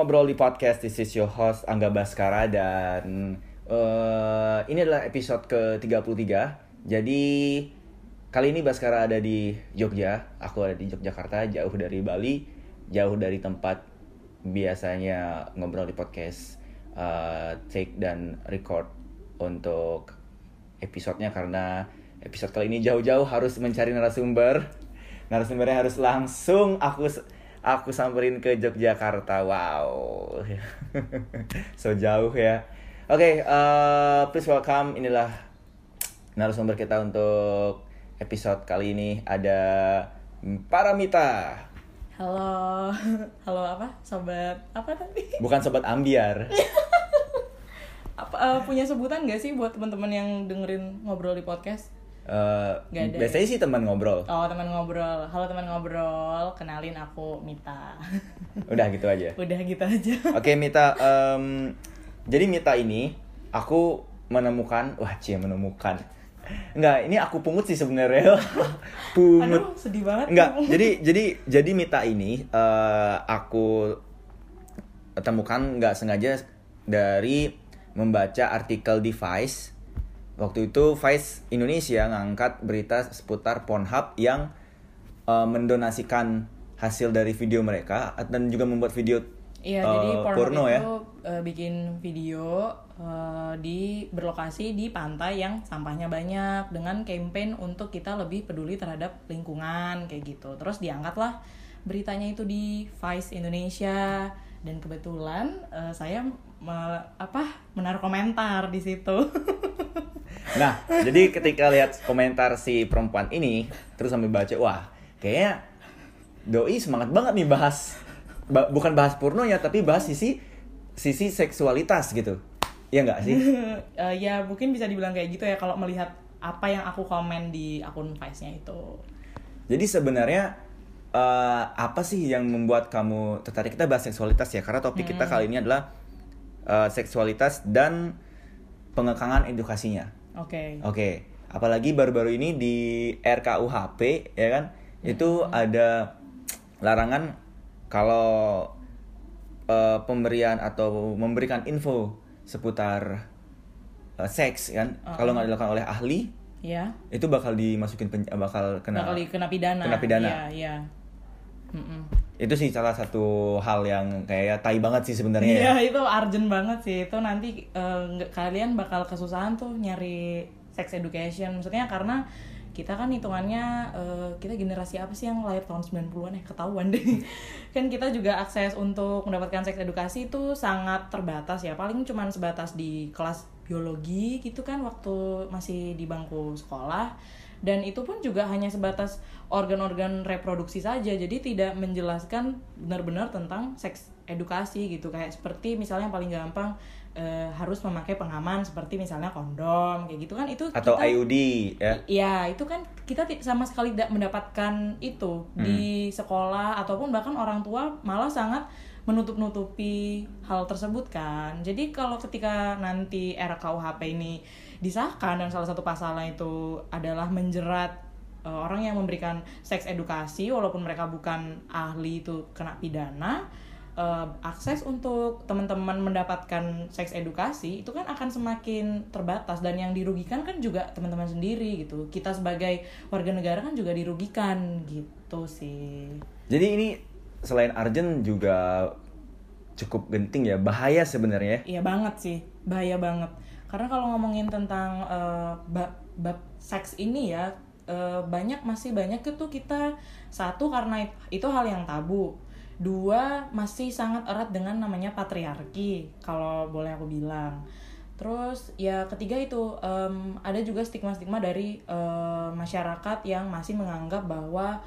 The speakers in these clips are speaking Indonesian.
Ngobrol di Podcast. This is your host Angga Baskara dan uh, ini adalah episode ke-33. Jadi kali ini Baskara ada di Jogja, aku ada di Yogyakarta, jauh dari Bali, jauh dari tempat biasanya ngobrol di podcast uh, take dan record untuk episodenya karena episode kali ini jauh-jauh harus mencari narasumber. Narasumbernya harus langsung aku aku samperin ke Yogyakarta. Wow. so jauh ya. Oke, okay, uh, please welcome inilah narasumber kita untuk episode kali ini ada Paramita. Halo, halo apa? Sobat apa tadi? Bukan sobat ambiar. apa uh, punya sebutan gak sih buat teman-teman yang dengerin ngobrol di podcast? Uh, Gak ada. Biasanya sih teman ngobrol. Oh teman ngobrol. Halo teman ngobrol, kenalin aku Mita. Udah gitu aja. Udah gitu aja. Oke okay, Mita, um, jadi Mita ini aku menemukan, wah cie menemukan Enggak, ini aku pungut sih sebenarnya. pungut. Aduh, sedih banget. Enggak, jadi jadi jadi Mita ini uh, aku temukan nggak sengaja dari membaca artikel di Vice. Waktu itu Vice Indonesia ngangkat berita seputar Pornhub yang uh, mendonasikan hasil dari video mereka dan juga membuat video Iya, uh, jadi porno itu ya? uh, bikin video uh, di berlokasi di pantai yang sampahnya banyak dengan campaign untuk kita lebih peduli terhadap lingkungan kayak gitu. Terus diangkatlah beritanya itu di Vice Indonesia dan kebetulan uh, saya me, apa menaruh komentar di situ. nah, jadi ketika lihat komentar si perempuan ini terus sambil baca, wah, kayaknya doi semangat banget nih bahas ba bukan bahas porno ya tapi bahas sisi sisi seksualitas gitu. Ya nggak sih? Uh, ya mungkin bisa dibilang kayak gitu ya kalau melihat apa yang aku komen di akun Vice-nya itu. Jadi sebenarnya uh, apa sih yang membuat kamu tertarik? Kita bahas seksualitas ya karena topik hmm. kita kali ini adalah uh, seksualitas dan pengekangan edukasinya oke okay. oke okay. apalagi baru-baru ini di RKUHP ya kan hmm. itu ada larangan kalau uh, pemberian atau memberikan info seputar uh, seks kan uh -uh. kalau nggak dilakukan oleh ahli ya itu bakal dimasukin pen, bakal kena bakal kena pidana kena pidana ya, ya. Mm -mm. Itu sih salah satu hal yang kayak tai banget sih sebenarnya iya ya. itu urgent banget sih. Itu nanti uh, kalian bakal kesusahan tuh nyari sex education. Maksudnya karena kita kan hitungannya uh, kita generasi apa sih yang lahir tahun 90-an eh ketahuan deh. Kan kita juga akses untuk mendapatkan seks edukasi itu sangat terbatas ya. Paling cuma sebatas di kelas biologi gitu kan waktu masih di bangku sekolah dan itu pun juga hanya sebatas organ-organ reproduksi saja. Jadi tidak menjelaskan benar-benar tentang seks edukasi gitu. Kayak seperti misalnya yang paling gampang uh, harus memakai pengaman seperti misalnya kondom kayak gitu kan. Itu atau kita, IUD ya. Iya itu kan kita sama sekali tidak mendapatkan itu hmm. di sekolah ataupun bahkan orang tua malah sangat menutup-nutupi hal tersebut kan. Jadi kalau ketika nanti RKUHP ini disahkan dan salah satu pasalnya itu adalah menjerat uh, orang yang memberikan seks edukasi walaupun mereka bukan ahli itu kena pidana uh, akses untuk teman-teman mendapatkan seks edukasi itu kan akan semakin terbatas dan yang dirugikan kan juga teman-teman sendiri gitu. Kita sebagai warga negara kan juga dirugikan gitu sih. Jadi ini selain Arjen juga cukup genting ya bahaya sebenarnya iya banget sih bahaya banget karena kalau ngomongin tentang uh, bab, bab seks ini ya uh, banyak masih banyak itu kita satu karena itu hal yang tabu. Dua masih sangat erat dengan namanya patriarki kalau boleh aku bilang. Terus ya ketiga itu um, ada juga stigma-stigma dari um, masyarakat yang masih menganggap bahwa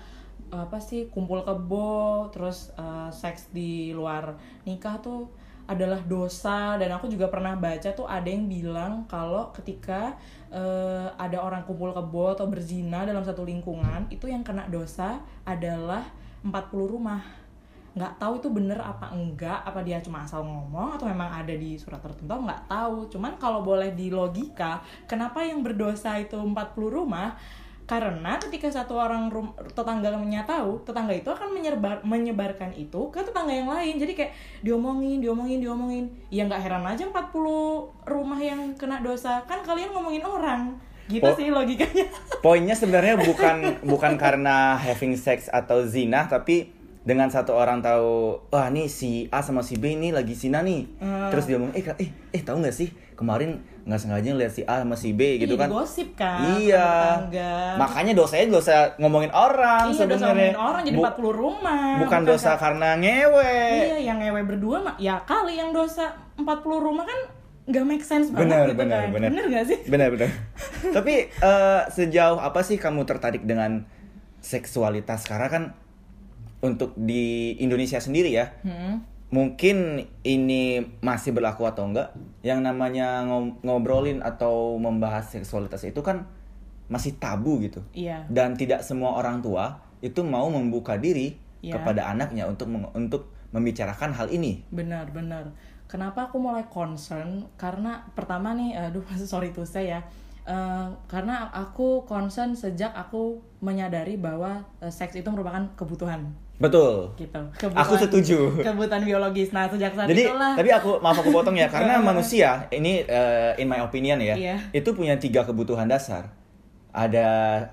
apa sih kumpul kebo terus uh, seks di luar nikah tuh adalah dosa dan aku juga pernah baca tuh ada yang bilang kalau ketika uh, ada orang kumpul kebo atau berzina dalam satu lingkungan itu yang kena dosa adalah 40 rumah. Nggak tahu itu bener apa enggak apa dia cuma asal ngomong atau memang ada di surat tertentu nggak tahu. Cuman kalau boleh di logika kenapa yang berdosa itu 40 rumah karena ketika satu orang rum, tetangganya tahu tetangga itu akan menyebar menyebarkan itu ke tetangga yang lain. Jadi kayak diomongin diomongin diomongin. Ya nggak heran aja 40 rumah yang kena dosa. Kan kalian ngomongin orang. Gitu Po- sih logikanya. Poinnya sebenarnya bukan bukan karena having sex atau zina, tapi dengan satu orang tahu, wah nih si A sama si B ini lagi zina nih. Hmm. Terus dia ngomong, eh eh eh tahu nggak sih kemarin nggak sengaja ngeliat si A sama si B gitu Jadi kan? gosip kan Iya. Makanya dosanya dosa ngomongin orang iya dosa sebenarnya. ngomongin orang jadi Bu- 40 rumah bukan dosa kar- karena ngewe. iya yang ngewe berdua mah ya kali yang dosa 40 rumah kan nggak make sense banget Benar, gitu benar, kan benar. bener gak sih Benar benar. Tapi eh, sejauh apa sih kamu tertarik dengan seksualitas? Karena kan untuk di Indonesia sendiri ya, Hmm. Mungkin ini masih berlaku atau enggak. Yang namanya ngo- ngobrolin atau membahas seksualitas itu kan masih tabu gitu. iya Dan tidak semua orang tua itu mau membuka diri Iya. kepada anaknya untuk untuk membicarakan hal ini. benar benar kenapa aku mulai concern karena pertama nih aduh sorry to say ya Eh, karena aku concern sejak aku menyadari bahwa eh, seks itu merupakan kebutuhan Betul. gitu Aku setuju. kebutuhan biologis nah sejak saat Jadi, itulah tapi aku maaf aku potong ya, karena manusia ini eh, in my opinion ya, Iya. itu punya tiga kebutuhan dasar. Ada,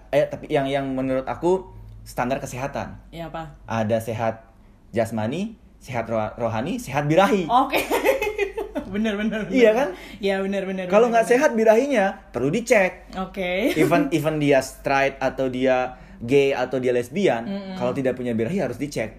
eh tapi yang yang menurut aku standar kesehatan. ya apa Ada sehat jasmani, sehat roh- rohani, sehat birahi. oke bener bener bener. Iya kan? iya bener bener Kalau nggak sehat birahinya, perlu dicek. oke Even even dia straight atau dia gay atau dia lesbian, kalau tidak punya birahi harus dicek.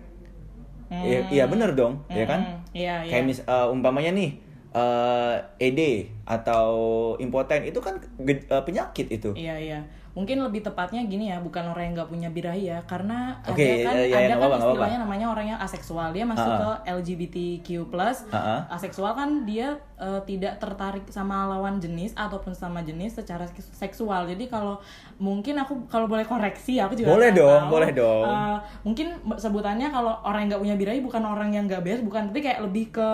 Iya, iya bener dong, ya kan? Mm, iya iya Kayak mis, eh, umpamanya nih eh, ED atau impoten itu kan eh, penyakit itu. Iya iya. Mungkin lebih tepatnya gini ya, bukan orang yang nggak punya birahi ya, karena Oke, ada kan iya, iya, ada nggak kan nggak istilahnya namanya orang yang aseksual. Dia masuk Ha-ha. ke LGBTQ+. Ha-ha. Aseksual kan dia eh, tidak tertarik sama lawan jenis ataupun sama jenis secara seks- seksual. Jadi kalau mungkin aku kalau boleh koreksi, aku juga Boleh dong, tahu. boleh dong. Eh, mungkin sebutannya kalau orang yang nggak punya birahi bukan orang yang nggak bebas, bukan, tapi kayak lebih ke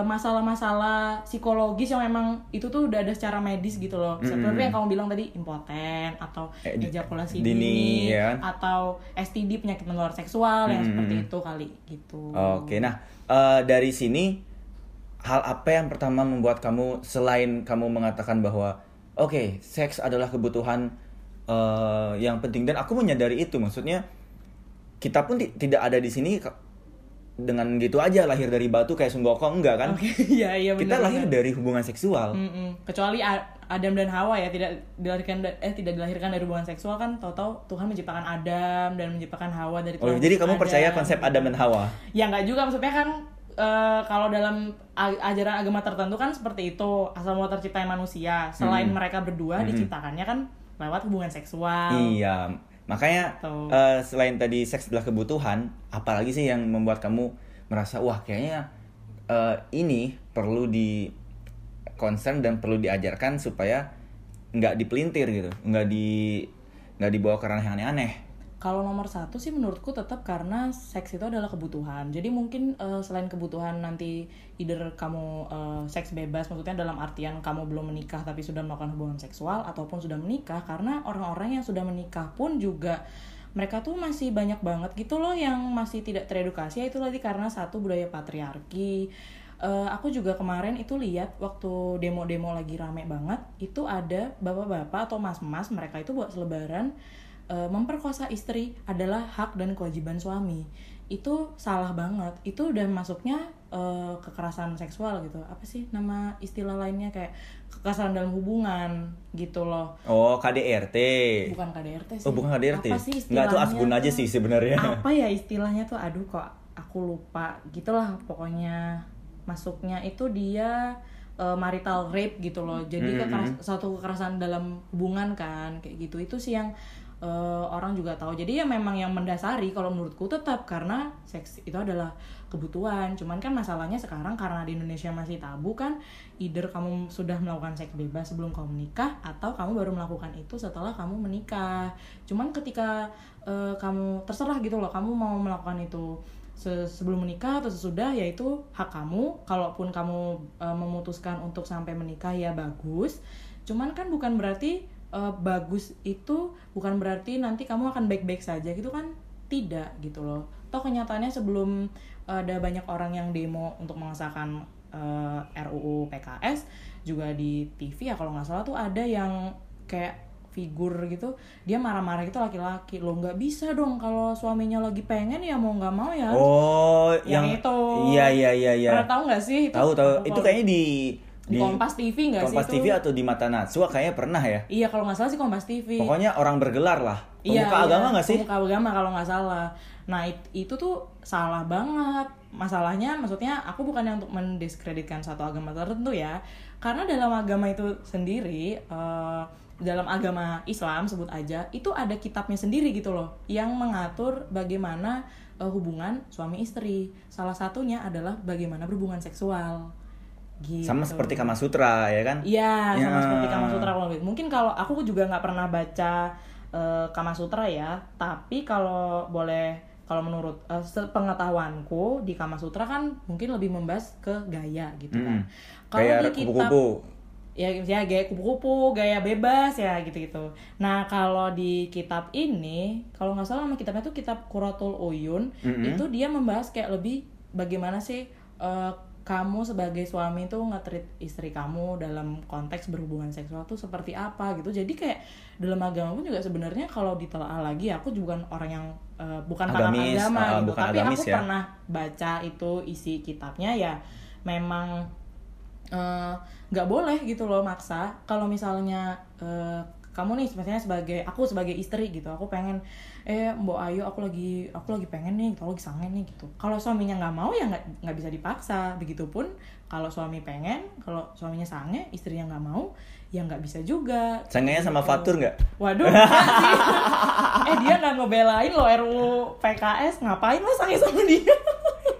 masalah-masalah psikologis yang memang itu tuh udah ada secara medis gitu loh. Seperti yang kamu bilang tadi impoten atau Eh, ejakulasi dini, dini, ya kan? atau STD penyakit menular seksual yang Mm-mm. seperti itu kali gitu. Oke, nah eh, dari sini hal apa yang pertama membuat kamu selain kamu mengatakan bahwa oke seks adalah kebutuhan eh, yang penting dan aku menyadari itu maksudnya kita pun ti- tidak ada di sini dengan gitu aja lahir dari batu kayak Sunggokong enggak kan? Oke, iya iya kita benar. lahir dari hubungan seksual. Mm-mm. Kecuali A- Adam dan Hawa ya tidak dilahirkan eh tidak dilahirkan dari hubungan seksual kan tahu-tahu Tuhan menciptakan Adam dan menciptakan Hawa dari Oh, tulang jadi rusuk kamu percaya Adam. konsep Adam dan Hawa? Ya nggak juga maksudnya kan eh, kalau dalam ajaran agama tertentu kan seperti itu asal mula terciptanya manusia selain Mm-mm. mereka berdua Mm-mm. diciptakannya kan lewat hubungan seksual. Iya, makanya eh, selain tadi seks adalah kebutuhan, apalagi sih yang membuat kamu merasa wah kayaknya eh, ini perlu di concern dan perlu diajarkan supaya nggak dipelintir gitu, nggak di nggak dibawa ke ranah yang aneh-aneh. Kalau nomor satu sih menurutku tetap karena seks itu adalah kebutuhan. Jadi mungkin eh, selain kebutuhan nanti either kamu eh, seks bebas, maksudnya dalam artian kamu belum menikah tapi sudah melakukan hubungan seksual ataupun sudah menikah, karena orang-orang yang sudah menikah pun juga mereka tuh masih banyak banget gitu loh yang masih tidak teredukasi. Itu tadi karena satu budaya patriarki. Eh, aku juga kemarin itu lihat waktu demo-demo lagi rame banget, itu ada bapak-bapak atau mas-mas mereka itu buat selebaran eh, memperkosa istri adalah hak dan kewajiban suami. Itu salah banget. Itu udah masuknya eh, kekerasan seksual gitu. Apa sih nama istilah lainnya? Kayak kekerasan dalam hubungan gitu loh. Oh KDRT. bukan KDRT sih. Oh bukan KDRT. apa sih Nggak tuh asbun aja sih sebenarnya. apa ya istilahnya tuh? Aduh kok aku lupa. Gitulah pokoknya. Masuknya itu dia eh, marital rape gitu loh. Jadi Mm-mm. kekeras- suatu kekerasan dalam hubungan kan kayak gitu. Itu sih yang eh, orang juga tahu. Jadi ya memang yang mendasari kalau menurutku tetap karena seks itu adalah kebutuhan. Cuman kan masalahnya sekarang karena di Indonesia masih tabu kan either kamu sudah melakukan seks bebas sebelum kamu menikah atau kamu baru melakukan itu setelah kamu menikah. Cuman ketika eh, kamu terserah gitu loh kamu mau melakukan itu se- sebelum menikah atau sesudah yaitu hak kamu. Kalaupun kamu eh, memutuskan untuk sampai menikah ya bagus. Cuman kan bukan berarti eh, bagus itu bukan berarti nanti kamu akan baik-baik saja gitu kan tidak gitu loh toh kenyataannya sebelum ada banyak orang yang demo untuk mengesahkan eh, RUU PKS juga di TV ya kalau nggak salah tuh ada yang kayak figur gitu dia marah-marah gitu laki-laki lo nggak bisa dong kalau suaminya lagi pengen ya mau nggak mau ya Oh, Yang yang, itu. Iya iya iya iya. pernah tahu nggak sih itu Tahu tahu. Itu kayaknya di di Kompas TV nggak sih Kompas itu? TV atau di Mata Najwa kayaknya pernah ya. iya kalau nggak salah sih Kompas TV Pokoknya orang bergelar lah. Iya, Pemuka iya, agama nggak sih? Pemuka agama kalau nggak salah. Nah it- itu tuh salah banget. Masalahnya, maksudnya aku bukannya untuk mendiskreditkan satu agama tertentu ya, karena dalam agama itu sendiri, eh, dalam agama Islam sebut aja, itu ada kitabnya sendiri gitu loh, yang mengatur bagaimana eh, hubungan suami istri. Salah satunya adalah bagaimana berhubungan seksual. Gitu. Sama seperti Kama Sutra ya kan? Iya, sama Ya. seperti Kama Sutra kalau gitu. Mungkin kalau aku juga nggak pernah baca eh, Kama Sutra ya, tapi kalau boleh kalau menurut eh, sepengetahuanku di Kama Sutra kan mungkin lebih membahas ke gaya gitu kan. Mm-mm. Kalau di kitab kupu-kupu. ya ya gaya kupu-kupu, gaya bebas ya gitu-gitu. Nah, kalau di kitab ini, kalau nggak salah nama kitabnya tuh kitab Quratul Uyun, Mm-mm. itu dia membahas kayak lebih bagaimana sih eh, kamu sebagai suami tuh nge-treat istri kamu dalam konteks berhubungan seksual tuh seperti apa gitu. Jadi kayak dalam agama pun juga sebenarnya kalau ditelaah lagi aku juga bukan orang yang eh, bukan Agamis, agama ah, gitu, bukan tapi agamis aku ya. pernah baca itu isi kitabnya ya memang eh, nggak boleh gitu loh maksa kalau misalnya eh, kamu nih misalnya sebagai aku sebagai istri gitu aku pengen eh mbok ayo aku lagi aku lagi pengen nih aku lagi sangen nih gitu kalau suaminya nggak mau ya nggak nggak bisa dipaksa begitupun kalau suami pengen kalau suaminya sange istrinya nggak mau ya nggak bisa juga Sangenya sama Gitu. Fatur nggak? Waduh, eh dia nggak ngebelain loh RUU PKS, ngapain lo sange sama dia?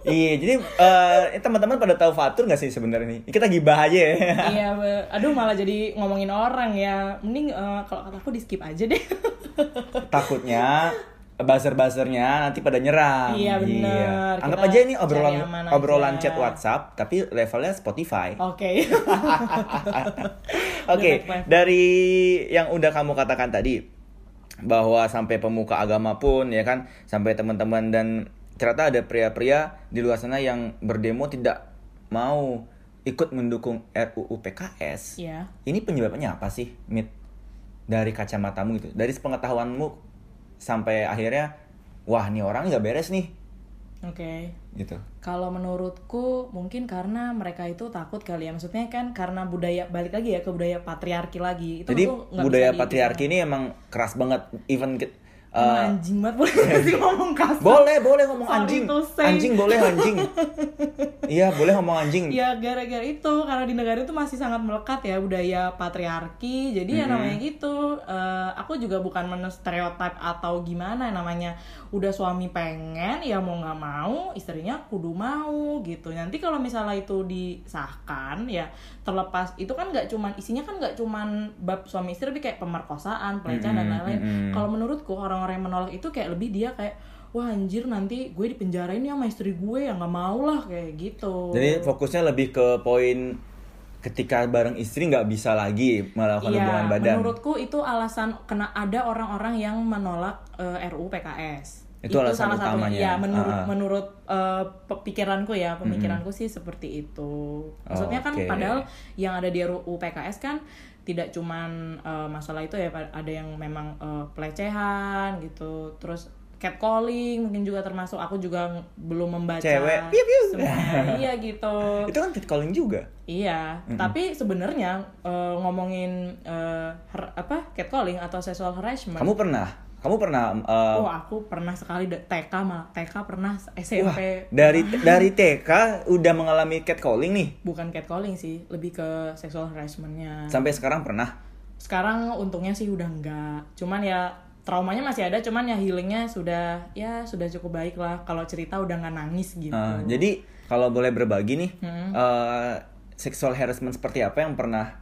Iya, jadi eh, teman-teman pada tahu Fatur nggak sih sebenarnya nih? Kita gibah aja ya. iya, aduh malah jadi ngomongin orang ya. Mending eh, kalau kata aku di skip aja deh. Takutnya buzzer-buzzernya nanti pada nyerang. Iya, bener. Anggap Kita aja ini obrolan obrolan aja. chat WhatsApp tapi levelnya Spotify. Oke. Oke, Direct live. dari yang udah kamu katakan tadi bahwa sampai pemuka agama pun ya kan sampai teman-teman dan ternyata ada pria-pria di luar sana yang berdemo tidak mau ikut mendukung RUU PKS. Iya. Ini penyebabnya apa sih, Mit? Dari kacamatamu itu, dari sepengetahuanmu sampai akhirnya wah nih orang nggak beres nih Oke. gitu. Kalau menurutku mungkin karena mereka itu takut kali ya. Maksudnya kan karena budaya balik lagi ya ke budaya patriarki lagi. Itu Jadi budaya patriarki ini emang keras banget even uh, anjing banget boleh sih ngomong kasar. boleh boleh ngomong Sorry anjing anjing boleh anjing iya boleh ngomong anjing Ya gara-gara itu karena di negara itu masih sangat melekat ya budaya patriarki. Jadi ya Mm-hmm. namanya gitu. Eh, aku juga bukan stereotip atau gimana namanya. Udah suami pengen ya mau nggak mau istrinya kudu mau gitu. Nanti kalau misalnya itu disahkan ya terlepas itu kan nggak cuman isinya kan nggak cuman bab suami istri tapi kayak pemerkosaan, pelecehan dan Mm-mm, lain-lain. mm-mm. Kalau menurutku orang-orang yang menolak itu kayak lebih dia kayak wah anjir nanti gue dipenjarain ya sama istri gue ya nggak mau lah kayak gitu. jadi fokusnya lebih ke poin ketika bareng istri nggak bisa lagi melakukan Iya, hubungan badan menurutku itu alasan kena ada orang-orang yang menolak eh, RUU PKS. Itu alasan salah utamanya. Iya, menurut Ah. menurut eh, pikiranku ya, pemikiranku sih seperti itu. Maksudnya kan Oke. padahal yang ada di RUU PKS kan tidak cuman eh, masalah itu ya, ada yang memang eh, pelecehan gitu, terus catcalling mungkin juga termasuk. Aku juga belum membaca Cewek, piu, piu. semuanya. iya gitu. Itu kan catcalling juga? Iya, tapi sebenarnya eh, ngomongin eh, har- apa catcalling atau sexual harassment. kamu pernah kamu pernah uh, Oh, aku pernah sekali TK malah TK pernah wah, SMP. dari dari TK udah mengalami catcalling nih Bukan catcalling sih, lebih ke sexual harassmentnya. sampai sekarang pernah Sekarang untungnya sih udah enggak. Cuman ya traumanya masih ada, cuman ya healingnya sudah ya sudah cukup baik lah. Kalau cerita udah nggak nangis gitu. Uh, jadi kalau boleh berbagi nih, Hmm. uh, sexual harassment seperti apa yang pernah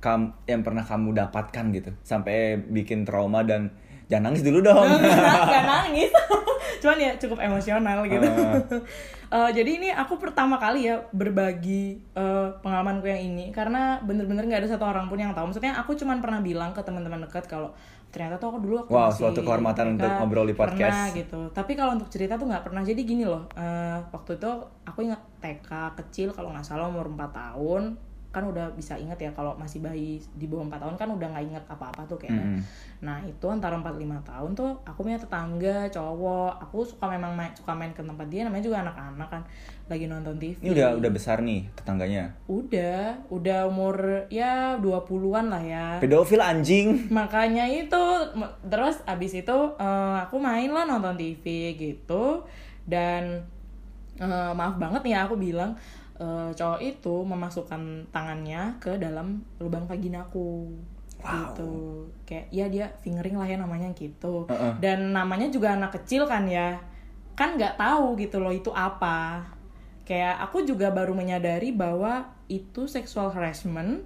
kam yang pernah kamu dapatkan gitu sampai bikin trauma dan jangan nangis dulu dong. Nggak nangis. Cuman ya cukup emosional gitu. Ah. Eh, jadi ini aku pertama kali ya berbagi eh, pengalamanku yang ini. Karena bener-bener nggak ada satu orang pun yang tahu. Maksudnya aku cuman pernah bilang ke teman-teman dekat kalau ternyata tuh aku dulu waktu Wow, masih suatu kehormatan untuk ngobrol di podcast. pernah gitu. Tapi kalau untuk cerita tuh nggak pernah. Jadi gini loh eh, waktu itu aku ingat TK kecil kalau nggak salah umur 4 tahun kan udah bisa inget ya kalau masih bayi di bawah 4 tahun kan udah nggak inget apa-apa tuh kayaknya Mm-mm. nah itu antara 4-5 tahun tuh aku punya tetangga cowok aku suka memang main, suka main ke tempat dia namanya juga anak-anak kan lagi nonton TV Ini udah udah besar nih tetangganya. udah udah umur ya 20-an lah ya Pedofil anjing. makanya itu terus abis itu eh, aku main lah nonton TV gitu dan eh, maaf banget nih ya aku bilang eh, cowok itu memasukkan tangannya ke dalam lubang vaginaku. Gitu. Kayak ya dia fingering lah ya namanya gitu. Heeh. dan namanya juga anak kecil kan ya. Kan nggak tahu gitu loh itu apa. Kayak aku juga baru menyadari bahwa itu sexual harassment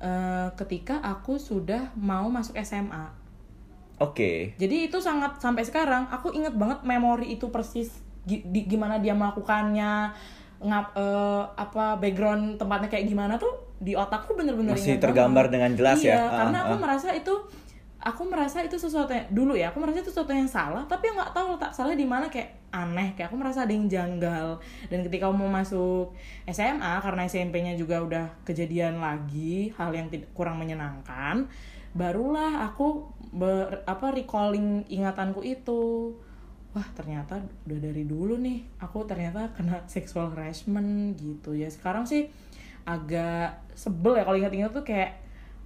eh, ketika aku sudah mau masuk SMA Oke. jadi itu sangat sampai sekarang aku inget banget memori itu persis gi- di- gimana dia melakukannya ngap eh, apa background tempatnya kayak gimana tuh di otakku bener-bener Masih tergambar banget. dengan jelas ya? iya, Ah, karena aku ah. merasa itu aku merasa itu sesuatu yang dulu ya aku merasa itu sesuatu yang salah tapi nggak tahu letak salah di mana kayak aneh kayak aku merasa ada yang janggal dan ketika aku mau masuk SMA karena SMP-nya juga udah kejadian lagi hal yang tidak kurang menyenangkan barulah aku ber, apa recalling ingatanku itu wah ternyata udah dari dulu nih aku ternyata kena sexual harassment gitu ya. Sekarang sih agak sebel ya kalau ingat-ingat tuh kayak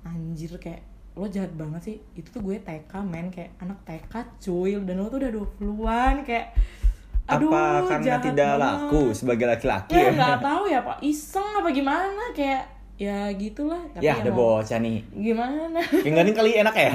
anjir kayak lo jahat banget sih. Itu tuh gue TK men. Kayak anak TK cuy. Dan lo tuh udah 20-an kayak aduh Apa karena tidak banget. laku sebagai laki-laki ya ya? nggak tahu ya pak iseng apa gimana? Kayak ya gitulah tapi Ya, ada mau- bocah nih. gimana Yang ini kali enak ya?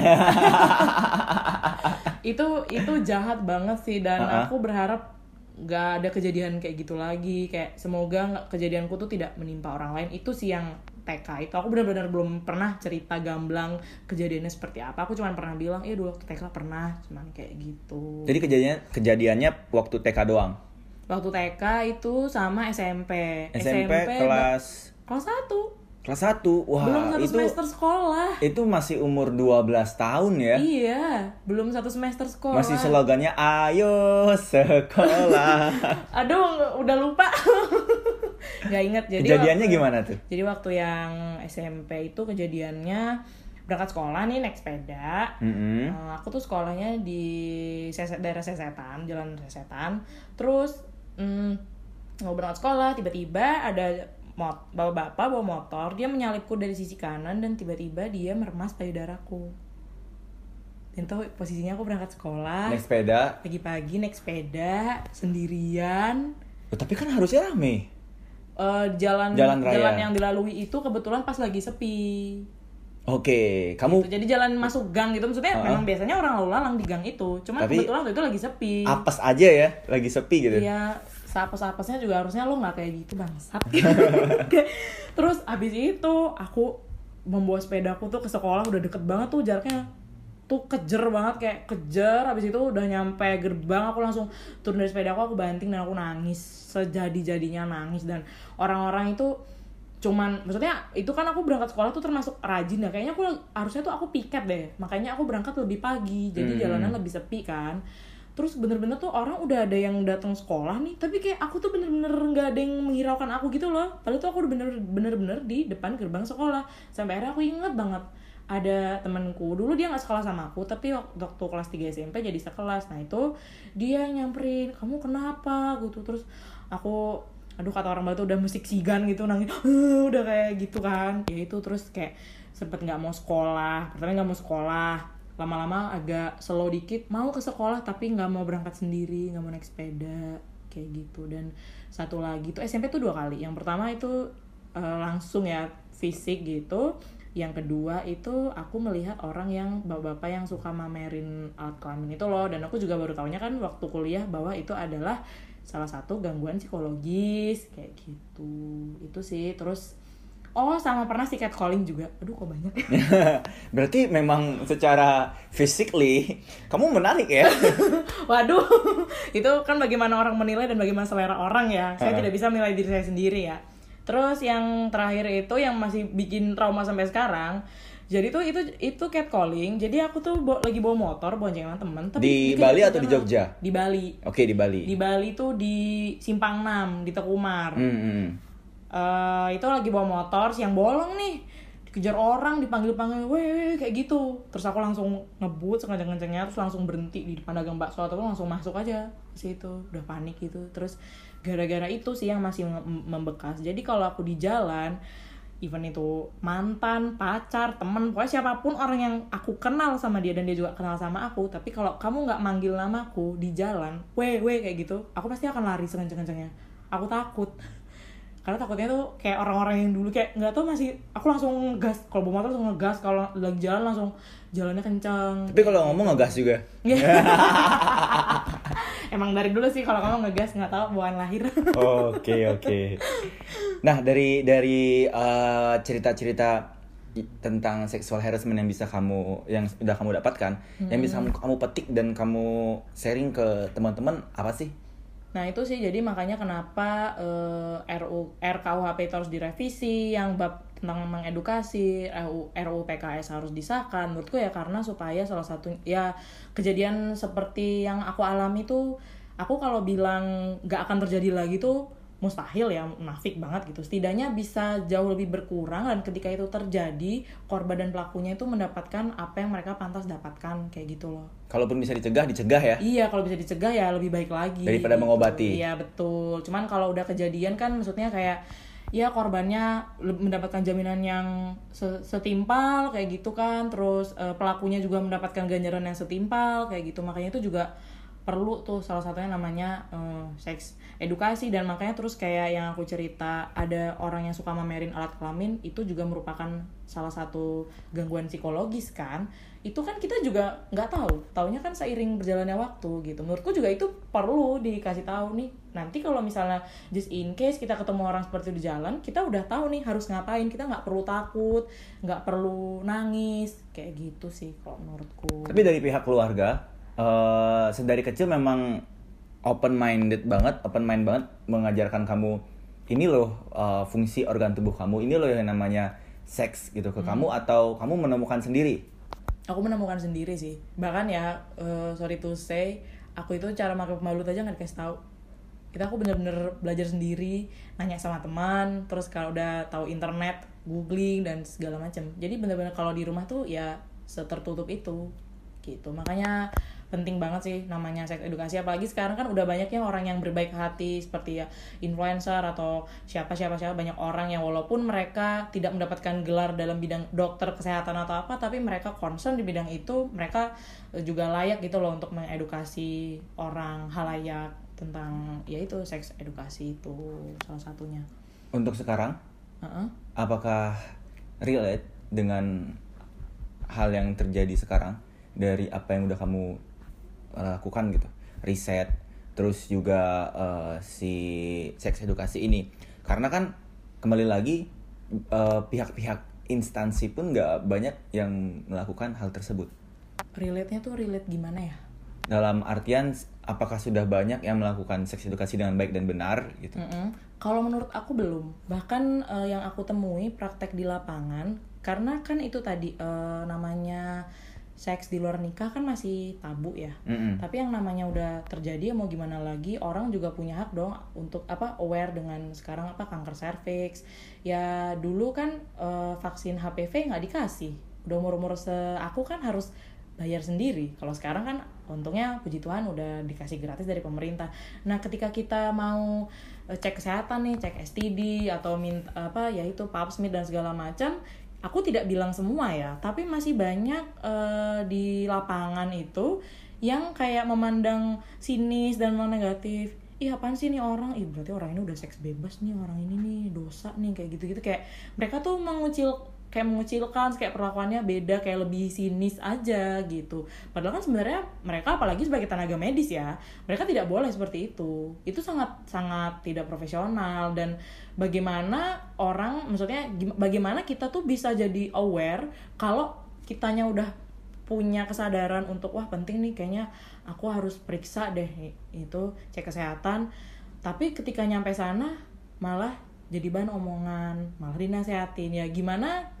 itu itu jahat banget sih dan Uh-uh. aku berharap nggak ada kejadian kayak gitu lagi kayak semoga kejadianku tuh tidak menimpa orang lain itu sih yang TK itu aku benar-benar belum pernah cerita gamblang kejadiannya seperti apa aku cuma pernah bilang iya dulu waktu TK pernah cuman kayak gitu Jadi kejadiannya kejadiannya waktu TK doang. waktu TK itu sama SMP SMP, kelas kelas satu kelas 1. Wah, belum satu itu semester sekolah itu masih umur 12 tahun ya. iya belum satu semester sekolah Masih slogannya ayo sekolah. Aduh, udah lupa. Gak inget. Jadi Kejadiannya waktu- gimana tuh? Jadi waktu yang SMP itu kejadiannya berangkat sekolah nih naik sepeda. Mm-mm. Eh, aku tuh sekolahnya di daerah Sesetan, jalan Sesetan. Terus mm, mau berangkat sekolah, tiba-tiba ada mot bawa bapak bawa motor, dia menyalipku dari sisi kanan dan tiba-tiba dia meremas payudaraku. Dan tuh posisinya aku berangkat sekolah Naik sepeda. pagi-pagi naik sepeda sendirian Oh, tapi kan harusnya rame. Eh, jalan Jalan raya. yang dilalui itu kebetulan pas lagi sepi Oke, kamu Gitu. jadi jalan masuk gang gitu maksudnya Uh-uh. memang biasanya orang lalu lalang di gang itu cuman Tapi- kebetulan waktu itu lagi sepi apes aja ya, lagi sepi gitu. Iya, sapes-sapesnya juga harusnya lo nggak kayak gitu bangsat. Terus abis itu aku membawa sepedaku tuh ke sekolah udah deket banget tuh jaraknya. Tuh kejer banget kayak kejer. Abis itu udah nyampe gerbang aku langsung turun dari sepedaku aku banting dan aku nangis. Sejadi-jadinya nangis. Dan orang-orang itu cuman maksudnya itu kan aku berangkat sekolah tuh termasuk rajin ya. Kayaknya aku harusnya tuh aku piket deh. Makanya aku berangkat lebih pagi. Jadi Hmm. jalanan lebih sepi kan terus bener-bener tuh orang udah ada yang datang sekolah nih tapi kayak aku tuh bener-bener nggak ada yang menghiraukan aku gitu loh. Padahal tuh aku bener- bener-bener di depan gerbang sekolah. Sampai akhirnya aku inget banget ada temenku dulu dia nggak sekolah sama aku tapi wak- waktu kelas 3 SMP jadi sekelas. Nah itu dia nyamperin kamu kenapa? Gitu. Terus aku aduh kata orang Batu udah musik sigan gitu nangis udah kayak gitu kan. Ya itu terus kayak sempet nggak mau sekolah pertama nggak mau sekolah lama-lama agak slow dikit mau ke sekolah tapi nggak mau berangkat sendiri nggak mau naik sepeda kayak gitu. Dan satu lagi tuh SMP tuh dua kali. Yang pertama itu eh, langsung ya fisik gitu. Yang kedua itu aku melihat orang yang bapak-bapak yang suka mamerin alat kelamin itu loh. Dan aku juga baru tahunya kan waktu kuliah bahwa itu adalah salah satu gangguan psikologis kayak gitu. Itu sih. Terus Oh, sama pernah sih catcalling juga. Aduh, kok banyak. Berarti memang secara physically kamu menarik ya? Waduh, itu kan bagaimana orang menilai dan bagaimana selera orang ya. Saya Heeh. tidak bisa menilai diri saya sendiri ya. Terus yang terakhir itu yang masih bikin trauma sampai sekarang. Jadi tuh itu itu catcalling. Jadi aku tuh bo- lagi bawa motor boncengan temen. tapi Di Bali atau di. Jogja? Di Bali. Oke di Bali. Di Bali tuh di Simpang 6 di Tekumar. Hmm, hmm. Eh, itu lagi bawa motor siang bolong nih. Dikejar orang dipanggil-panggil weh kayak gitu. Terus aku langsung ngebut sekenceng-kencengnya terus langsung berhenti di depan dagang bakso atau langsung masuk aja ke situ. Udah panik gitu. Terus gara-gara itu sih yang masih mem- membekas. Jadi kalau aku di jalan even itu mantan, pacar, temen, pokoknya siapa pun orang yang aku kenal sama dia dan dia juga kenal sama aku tapi kalau kamu nggak manggil namaku di jalan, weh weh kayak gitu, aku pasti akan lari sekenceng-kencengnya. Aku takut karena takutnya tuh kayak orang-orang yang dulu kayak nggak tahu masih aku langsung ngegas kalau bawa motor langsung ngegas kalau lagi jalan langsung jalannya kencang Tapi kalau ngomong ngegas juga. emang dari dulu sih kalau kamu ngegas nggak tahu bawaan lahir Oke oke. Nah dari dari eh, cerita-cerita tentang sexual harassment yang bisa kamu yang sudah kamu dapatkan, yang bisa kamu, kamu petik dan kamu sharing ke teman-teman apa sih? Nah itu sih jadi makanya kenapa eh, RU RKUHP itu harus direvisi, yang bab tentang mengedukasi RU, RUU PKS harus disahkan. Menurutku ya karena supaya salah satu ya kejadian seperti yang aku alami tuh, aku kalau bilang nggak akan terjadi lagi tuh mustahil ya munafik banget gitu setidaknya bisa jauh lebih berkurang dan ketika itu terjadi korban dan pelakunya itu mendapatkan apa yang mereka pantas dapatkan kayak gitu loh Kalaupun bisa dicegah, dicegah ya. Iya, kalau bisa dicegah ya lebih baik lagi. Daripada mengobati. Iya, betul. Cuman kalau udah kejadian kan maksudnya kayak ya korbannya mendapatkan jaminan yang se- setimpal kayak gitu kan. Terus eh, pelakunya juga mendapatkan ganjaran yang setimpal kayak gitu. Makanya itu juga perlu tuh salah satunya namanya eh, seks edukasi. Dan makanya terus kayak yang aku cerita ada orang yang suka mamerin alat kelamin itu juga merupakan salah satu gangguan psikologis kan. Itu kan kita juga nggak tahu. Taunya kan seiring berjalannya waktu gitu. Menurutku juga itu perlu dikasih tahu nih. Nanti kalau misalnya just in case kita ketemu orang seperti di jalan kita udah tahu nih harus ngapain. Kita nggak perlu takut nggak perlu nangis. Kayak gitu sih kalau menurutku. Tapi dari pihak keluarga, eh sedari kecil memang open minded banget, open mind banget mengajarkan kamu ini loh eh, fungsi organ tubuh kamu, ini loh yang namanya seks gitu ke kamu atau kamu menemukan sendiri. aku menemukan sendiri sih. Bahkan ya eh, sorry to say aku itu cara pakai pembalut aja nggak dikasih tahu. Itu aku bener-bener belajar sendiri nanya sama teman terus kalau udah tahu internet googling dan segala macam jadi bener-bener kalau di rumah tuh ya setertutup itu gitu. Makanya penting banget sih namanya seks edukasi. Apalagi sekarang kan udah banyak ya orang yang berbaik hati seperti ya influencer atau siapa siapa siapa banyak orang yang walaupun mereka tidak mendapatkan gelar dalam bidang dokter kesehatan atau apa tapi mereka concern di bidang itu mereka eh, juga layak gitu loh untuk mengedukasi orang halayak tentang ya itu seks edukasi itu salah satunya. Untuk sekarang, Heeh. apakah relate dengan hal yang terjadi sekarang? Dari apa yang udah kamu lakukan gitu, riset, terus juga uh, si seks edukasi ini, karena kan kembali lagi uh, pihak-pihak instansi pun nggak banyak yang melakukan hal tersebut. relate-nya tuh relate gimana ya Dalam artian, apakah sudah banyak yang melakukan seks edukasi dengan baik dan benar gitu? Mm-mm. Kalau menurut aku belum. Bahkan eh, yang aku temui praktek di lapangan, karena kan itu tadi eh, namanya seks di luar nikah kan masih tabu ya. Mm-mm. Tapi yang namanya udah terjadi ya mau gimana lagi orang juga punya hak dong untuk apa aware dengan sekarang apa kanker serviks. Ya dulu kan eh, vaksin HPV nggak dikasih. Udah umur-umur se aku kan harus bayar sendiri. Kalau sekarang kan untungnya puji Tuhan udah dikasih gratis dari pemerintah. Nah, ketika kita mau eh, cek kesehatan nih, cek STD atau minta apa ya itu pap smear dan segala macam, aku tidak bilang semua ya, tapi masih banyak eh, di lapangan itu yang kayak memandang sinis dan negatif. Ih apaan sih nih orang? Ih berarti orang ini udah seks bebas nih orang ini nih dosa nih kayak gitu-gitu kayak mereka tuh mengucil kayak mengucilkan kayak perlakuannya beda kayak lebih sinis aja gitu. Padahal kan sebenarnya mereka apalagi sebagai tenaga medis ya mereka tidak boleh seperti itu. Itu sangat sangat tidak profesional dan bagaimana orang maksudnya bagaimana kita tuh bisa jadi aware kalau kitanya udah punya kesadaran untuk wah penting nih kayaknya aku harus periksa deh itu cek kesehatan. Tapi ketika nyampe sana malah jadi bahan omongan malah dinasehatin ya gimana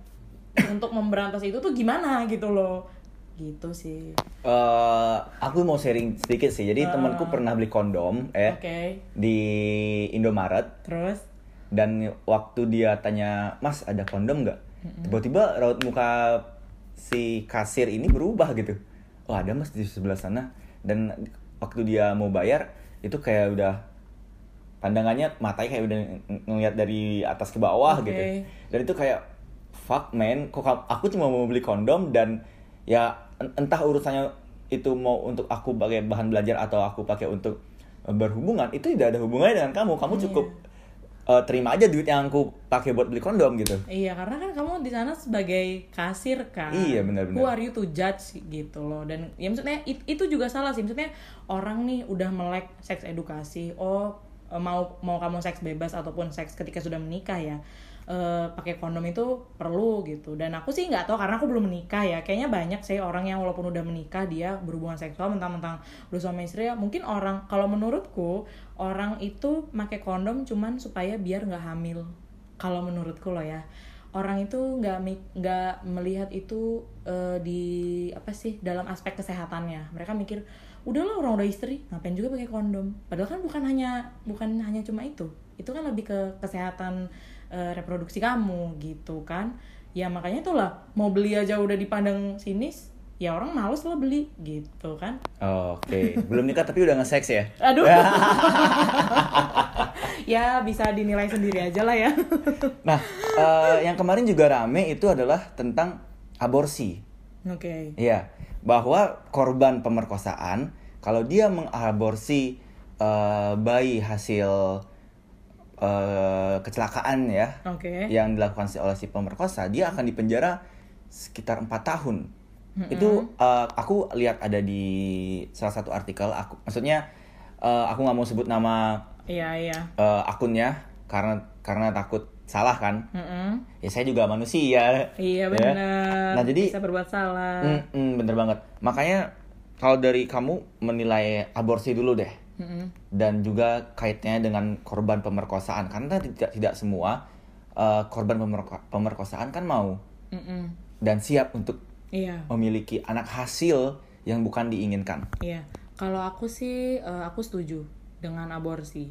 untuk memberantas itu tuh gimana gitu loh gitu sih Eh, aku mau sharing sedikit sih. Jadi Ah. temanku pernah beli kondom eh oke di Indomaret terus dan waktu dia tanya, "Mas, ada kondom nggak?" Tiba-tiba raut muka si kasir ini berubah gitu. Oh, ada Mas di sebelah sana. Dan waktu dia mau bayar, itu kayak udah pandangannya matanya kayak udah ng- ngeliat dari atas ke bawah Oke. gitu. Dan itu kayak fuck man, kok aku cuma mau beli kondom dan ya en- entah urusannya itu mau untuk aku pakai bahan belajar atau aku pakai untuk eh, berhubungan, itu tidak ada hubungannya dengan kamu. Kamu Iya. cukup eh, terima aja duit yang aku pakai buat beli kondom gitu. Iya karena kan kamu di sana sebagai kasir kan. Iya, benar-benar. Who are you to judge gitu loh. Dan ya maksudnya it- itu juga salah sih. Maksudnya orang nih udah melek seks edukasi. Oh eh, mau mau kamu seks bebas ataupun seks ketika sudah menikah ya. Eh, pakai kondom itu perlu gitu. Dan aku sih nggak tahu karena aku belum menikah ya. Kayaknya banyak sih orang yang walaupun udah menikah dia berhubungan seksual mentang-mentang udah suami istri ya. Mungkin orang kalau menurutku orang itu pakai kondom cuman supaya biar nggak hamil kalau menurutku loh ya orang itu nggak nggak melihat itu eh, di apa sih dalam aspek kesehatannya mereka mikir udahlah orang udah istri ngapain juga pakai kondom padahal kan bukan hanya bukan hanya cuma itu itu kan lebih ke kesehatan eh, reproduksi kamu gitu kan. Ya makanya itulah mau beli aja udah dipandang sinis ya orang males lah beli gitu kan. Oke, belum nikah tapi udah nge-sex ya? aduh. Ya bisa dinilai sendiri aja lah ya. Nah, eh, yang kemarin juga rame itu adalah tentang aborsi. oke. Iya, bahwa korban pemerkosaan kalau dia mengaborsi eh, bayi hasil eh, kecelakaan ya oke yang dilakukan oleh si pemerkosa, dia akan dipenjara sekitar empat tahun. Itu eh, aku lihat ada di salah satu artikel. Aku maksudnya eh, aku nggak mau sebut nama iya iya eh, akunnya karena karena takut salah kan. Mm-mm. Ya saya juga manusia. Iya ya. benar. Nah jadi bisa berbuat salah. Mm, mm, bener banget. Makanya kalau dari kamu menilai aborsi dulu deh, Mm-mm. dan juga kaitnya dengan korban pemerkosaan, karena tidak tidak semua eh, korban pemerko- pemerkosaan kan mau Mm-mm. dan siap untuk Iya. memiliki anak hasil yang bukan diinginkan. Iya. Kalau aku sih eh, aku setuju dengan aborsi.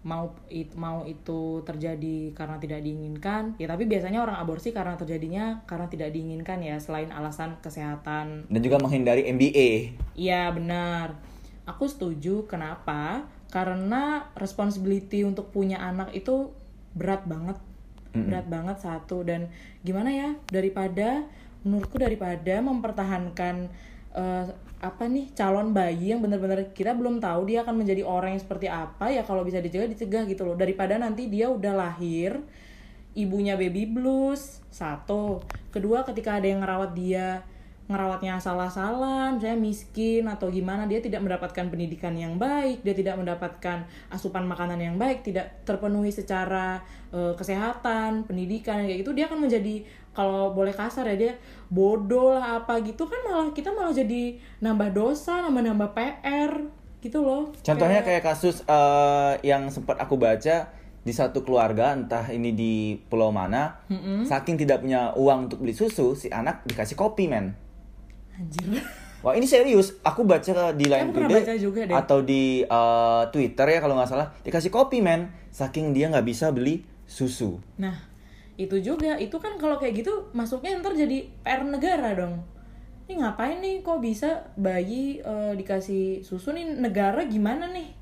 Mau it, mau itu terjadi karena tidak diinginkan, ya tapi biasanya orang aborsi karena terjadinya karena tidak diinginkan ya selain alasan kesehatan Dan juga menghindari MBA. Iya benar. Aku setuju. Kenapa? Karena responsibility untuk punya anak itu berat banget, berat banget satu. Dan gimana ya? Daripada menurutku daripada mempertahankan eh, apa nih calon bayi yang benar-benar kita belum tahu dia akan menjadi orang yang seperti apa ya kalau bisa dicegah dicegah gitu loh daripada nanti dia udah lahir ibunya baby blues satu kedua ketika ada yang ngerawat dia ngerawatnya salah-salah misalnya miskin atau gimana dia tidak mendapatkan pendidikan yang baik dia tidak mendapatkan asupan makanan yang baik tidak terpenuhi secara eh, kesehatan pendidikan kayak gitu dia akan menjadi kalau boleh kasar ya dia bodoh lah apa gitu kan malah kita malah jadi nambah dosa nambah nambah PR gitu loh Contohnya kayak kasus eh, yang sempat aku baca di satu keluarga, entah ini di pulau mana, saking tidak punya uang untuk beli susu, si anak dikasih kopi men. Anjir Wah ini serius, aku baca di Line Aku pernah Today baca juga deh. atau di eh, Twitter ya kalau nggak salah dikasih kopi men, saking dia nggak bisa beli susu. Nah, itu juga, itu kan kalau kayak gitu masuknya ntar jadi PR negara dong. Ini ngapain nih kok bisa bayi eh, dikasih susu nih negara gimana nih?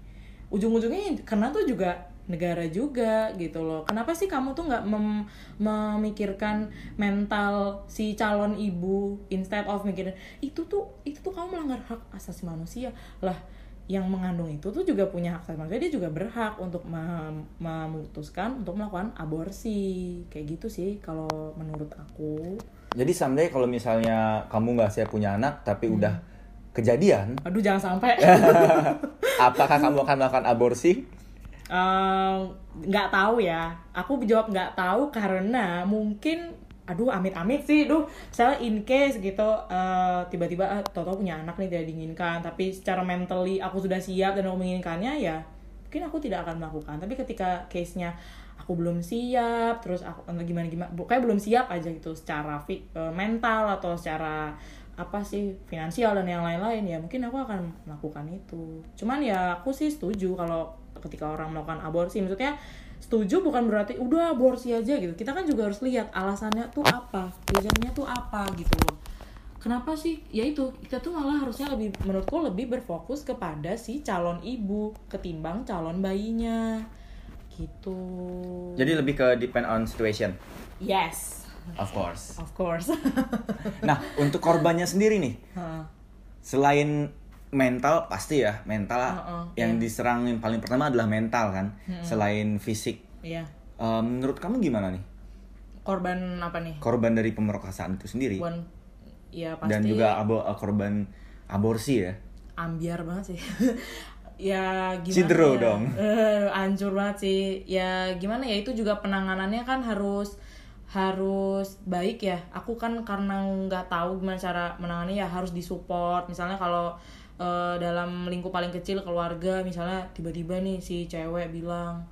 Ujung-ujungnya karena tuh juga negara juga gitu loh. Kenapa sih kamu tuh nggak mem- memikirkan mental si calon ibu instead of mikirin itu tuh itu tuh kamu melanggar hak asasi manusia lah yang mengandung itu tuh juga punya hak asasi manusia dia juga berhak untuk mem- memutuskan untuk melakukan aborsi kayak gitu sih kalau menurut aku Jadi someday kalau misalnya kamu nggak siap punya anak tapi Hmm. udah kejadian, aduh jangan sampai apakah kamu akan melakukan aborsi? Nggak tahu ya. Aku jawab nggak tahu karena mungkin aduh amit-amit sih. Duh misalnya in case gitu eh, tiba-tiba ah, tau-tau punya anak nih tidak diinginkan. Tapi secara mentally aku sudah siap dan aku menginginkannya ya mungkin aku tidak akan melakukan. Tapi ketika case-nya aku belum siap terus aku gimana gimana kayak belum siap aja gitu secara eh, mental atau secara apa sih finansial dan yang lain-lain ya mungkin aku akan melakukan itu. Cuman ya aku sih setuju kalau ketika orang melakukan aborsi. Maksudnya setuju bukan berarti udah aborsi aja gitu. Kita kan juga harus lihat alasannya tuh apa reasonnya tuh apa gitu loh. Kenapa sih? Ya itu kita tuh malah harusnya lebih menurutku lebih berfokus kepada si calon ibu ketimbang calon bayinya. Gitu. Jadi lebih ke depend on situation, yes. Of course. of course. Nah, untuk korbannya sendiri nih, Heeh. selain mental pasti ya mental Heeh, yang iya. diserang yang paling pertama adalah mental kan, selain fisik. Iya. Eh, menurut kamu gimana nih korban apa nih korban dari pemerkosaan itu sendiri ya pasti dan juga abo eh, korban aborsi ya? ambiar banget sih ya gimana Cidro ya? dong. Hancur banget sih ya gimana ya itu juga penanganannya kan harus harus baik ya aku kan karena nggak tahu gimana cara menangani ya harus disupport misalnya kalau eh, dalam lingkup paling kecil keluarga misalnya tiba-tiba nih si cewek bilang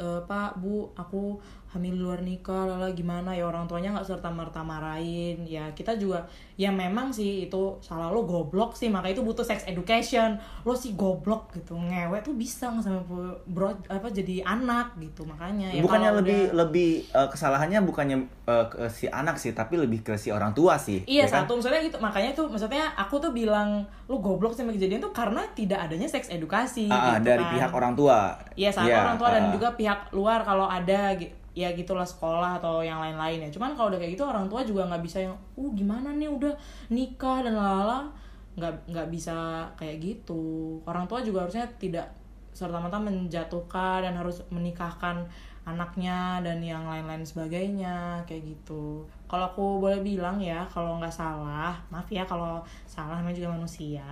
"Eh, pak bu aku hamil luar nikah lala gimana? Ya orang tuanya nggak serta merta marahin. Ya kita juga ya memang sih itu salah lo goblok sih. Maka itu butuh sex education. Lo sih goblok gitu. Ngewe tuh bisa nggak sampai pu- bro apa jadi anak gitu. Makanya ya bukannya lebih udah- lebih eh, kesalahannya bukannya eh, ke si anak sih tapi lebih ke si orang tua sih Iya ya kan? satu. Maksudnya gitu makanya tuh maksudnya aku tuh bilang lu goblok sama kejadian tuh karena tidak adanya seks edukasi ah, gitu dari kan. pihak orang tua. Iya satu Iya, orang tua dan ah. juga pihak luar kalau ada gi- ya gitulah sekolah atau yang lain-lain ya. Cuman kalau udah kayak gitu orang tua juga nggak bisa yang, uh gimana nih udah nikah dan lala nggak nggak bisa kayak gitu. Orang tua juga harusnya tidak serta merta menjatuhkan dan harus menikahkan anaknya dan yang lain-lain sebagainya kayak gitu. Kalau aku boleh bilang ya kalau nggak salah, maaf ya kalau salah namanya juga manusia.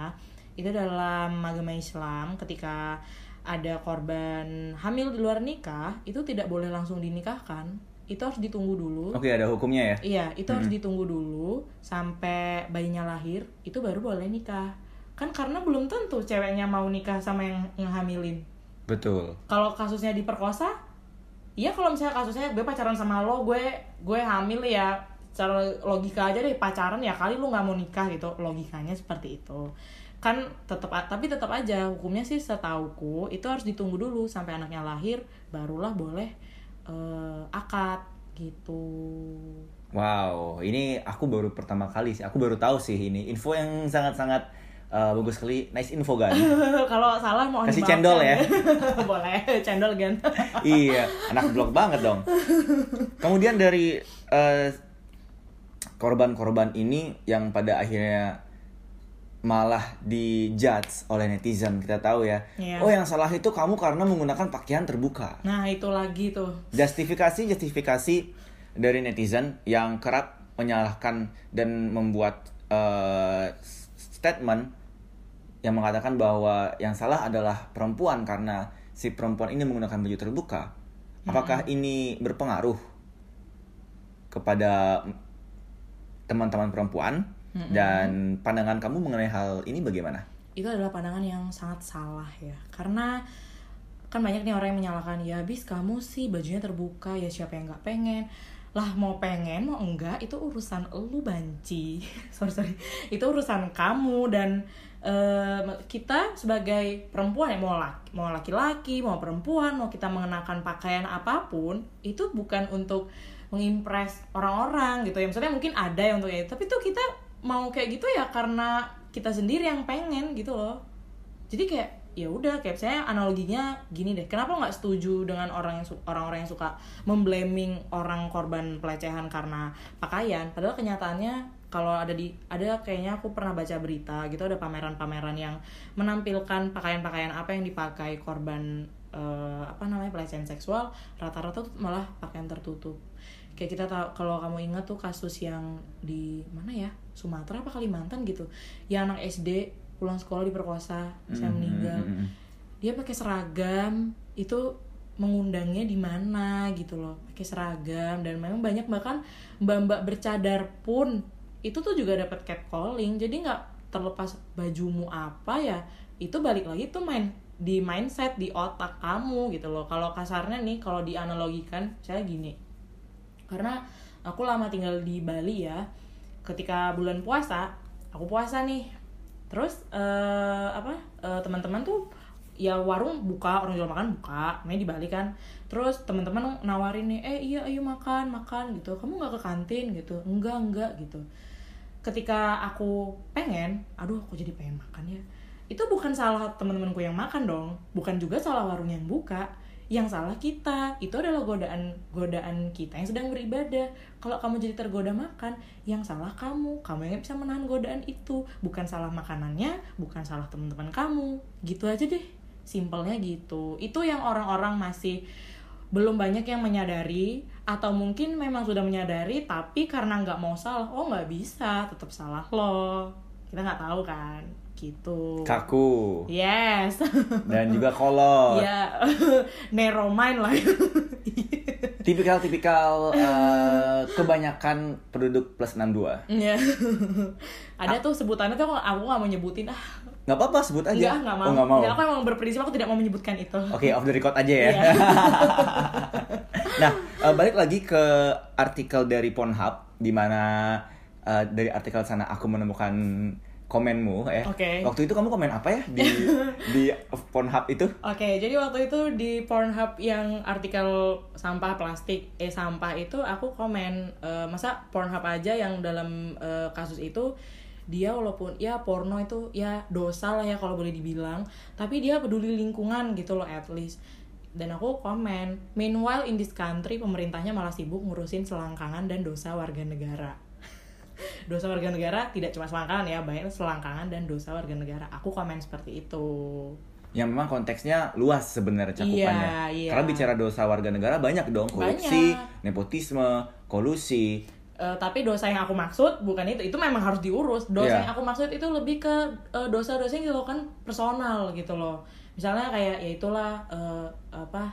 Itu dalam agama Islam ketika ada korban hamil di luar nikah itu tidak boleh langsung dinikahkan. Itu harus ditunggu dulu. Oke ada hukumnya ya? Iya itu harus ditunggu dulu sampai bayinya lahir itu baru boleh nikah. Kan karena belum tentu ceweknya mau nikah sama yang ngehamilin betul. Kalau kasusnya diperkosa iya kalau misalnya kasusnya gue pacaran sama lo gue gue hamil ya secara logika aja deh pacaran ya kali lu nggak mau nikah gitu. Logikanya seperti itu kan tetap tapi tetap aja hukumnya sih setauku itu harus ditunggu dulu sampai anaknya lahir barulah boleh eh, akad gitu. Wow ini aku baru pertama kali sih aku baru tahu sih ini info yang sangat sangat eh, bagus sekali. Nice info kan kalau salah mau Kasih cendol ya. boleh cendol kan iya anak blok banget dong. Kemudian dari eh, korban-korban ini yang pada akhirnya malah dijudge oleh netizen kita tahu ya. Iya. oh yang salah itu kamu karena menggunakan pakaian terbuka. Nah itu lagi tuh. Justifikasi justifikasi dari netizen yang kerap menyalahkan dan membuat eh, statement yang mengatakan bahwa yang salah adalah perempuan karena si perempuan ini menggunakan baju terbuka. Apakah ini berpengaruh kepada teman-teman perempuan dan pandangan kamu mengenai hal ini bagaimana? itu adalah pandangan yang sangat salah ya. Karena kan banyak nih orang yang menyalahkan ya habis kamu sih bajunya terbuka ya siapa yang nggak pengen? Lah mau pengen mau enggak itu urusan elu banci. Sorry sorry. Itu urusan kamu dan eh, kita sebagai perempuan ya mau laki mau laki-laki mau perempuan mau kita mengenakan pakaian apa pun itu bukan untuk mengimpress orang-orang gitu ya. Maksudnya mungkin ada yang untuk itu tapi tuh kita mau kayak gitu ya karena kita sendiri yang pengen gitu loh. Jadi kayak ya udah kayak saya analoginya gini deh. Kenapa nggak setuju dengan orang yang orang-orang yang suka memblaming orang korban pelecehan karena pakaian? Padahal kenyataannya kalau ada di ada kayaknya aku pernah baca berita gitu ada pameran-pameran yang menampilkan pakaian-pakaian apa yang dipakai korban eh, apa namanya pelecehan seksual rata-rata tuh malah pakaian tertutup kayak kita tahu kalau kamu ingat tuh kasus yang di mana ya? Sumatera apa Kalimantan gitu. Yang anak SD pulang sekolah diperkosa saya Mm, meninggal. mm, mm, mm. dia pakai seragam itu mengundangnya di mana gitu loh. Pakai seragam dan memang banyak bahkan mbak-mbak bercadar pun itu tuh juga dapat catcalling. Jadi nggak terlepas bajumu apa ya itu balik lagi tuh main di mindset di otak kamu gitu loh. Kalau kasarnya nih kalau dianalogikan saya gini karena aku lama tinggal di Bali ya. Ketika bulan puasa aku puasa nih. Terus eh, apa eh, teman-teman tuh ya warung buka orang jual makan buka namanya di Bali kan. Terus teman-teman nawarin nih eh iya ayo makan makan gitu. Kamu nggak ke kantin? gitu. Enggak enggak gitu. Ketika aku pengen aduh aku jadi pengen makan ya. Itu bukan salah teman-temanku yang makan dong. Bukan juga salah warung yang buka yang salah kita. Itu adalah godaan godaan kita yang sedang beribadah. Kalau kamu jadi tergoda makan yang salah kamu. Kamu yang bisa menahan godaan itu. Bukan salah makanannya bukan salah teman-teman kamu. Gitu aja deh. Simpelnya gitu. Itu yang orang-orang masih belum banyak yang menyadari atau mungkin memang sudah menyadari tapi karena nggak mau salah oh nggak bisa tetap salah lo kita nggak tahu kan gitu Kaku yes dan juga kolot. ya narrow mind lah Tipikal-tipikal eh, kebanyakan penduduk plus 62. ya ada tuh sebutannya tuh aku nggak mau nyebutin ah Nggak apa-apa sebut aja. Enggak, nggak mau. Oh, nggak mau. Nggak, aku emang berprinsip aku tidak mau menyebutkan itu. Oke, off the record aja ya. Iya. nah, eh, balik lagi ke artikel dari Pornhub di mana eh, dari artikel sana aku menemukan komenmu ya. Oke. Waktu itu kamu komen apa ya di di Pornhub itu? Oke, jadi waktu itu di Pornhub yang artikel sampah plastik, eh sampah itu aku komen eh, masa Pornhub aja yang dalam eh, kasus itu dia walaupun ya porno itu ya dosa lah ya kalau boleh dibilang, tapi dia peduli lingkungan gitu loh at least. Dan aku komen, meanwhile in this country pemerintahnya malah sibuk ngurusin selangkangan dan dosa warga negara. Dosa warga negara tidak cuma selangkangan ya, banyak selangkangan dan dosa warga negara. Aku komen seperti itu. Yang memang konteksnya luas sebenarnya cakupannya. Iya, iya. Karena bicara dosa warga negara banyak dong, korupsi, nepotisme, kolusi. Eh, tapi dosa yang aku maksud bukan itu itu memang harus diurus dosa Iya. yang aku maksud itu lebih ke eh, dosa-dosa yang dilakukan personal gitu loh misalnya kayak ya itulah eh, apa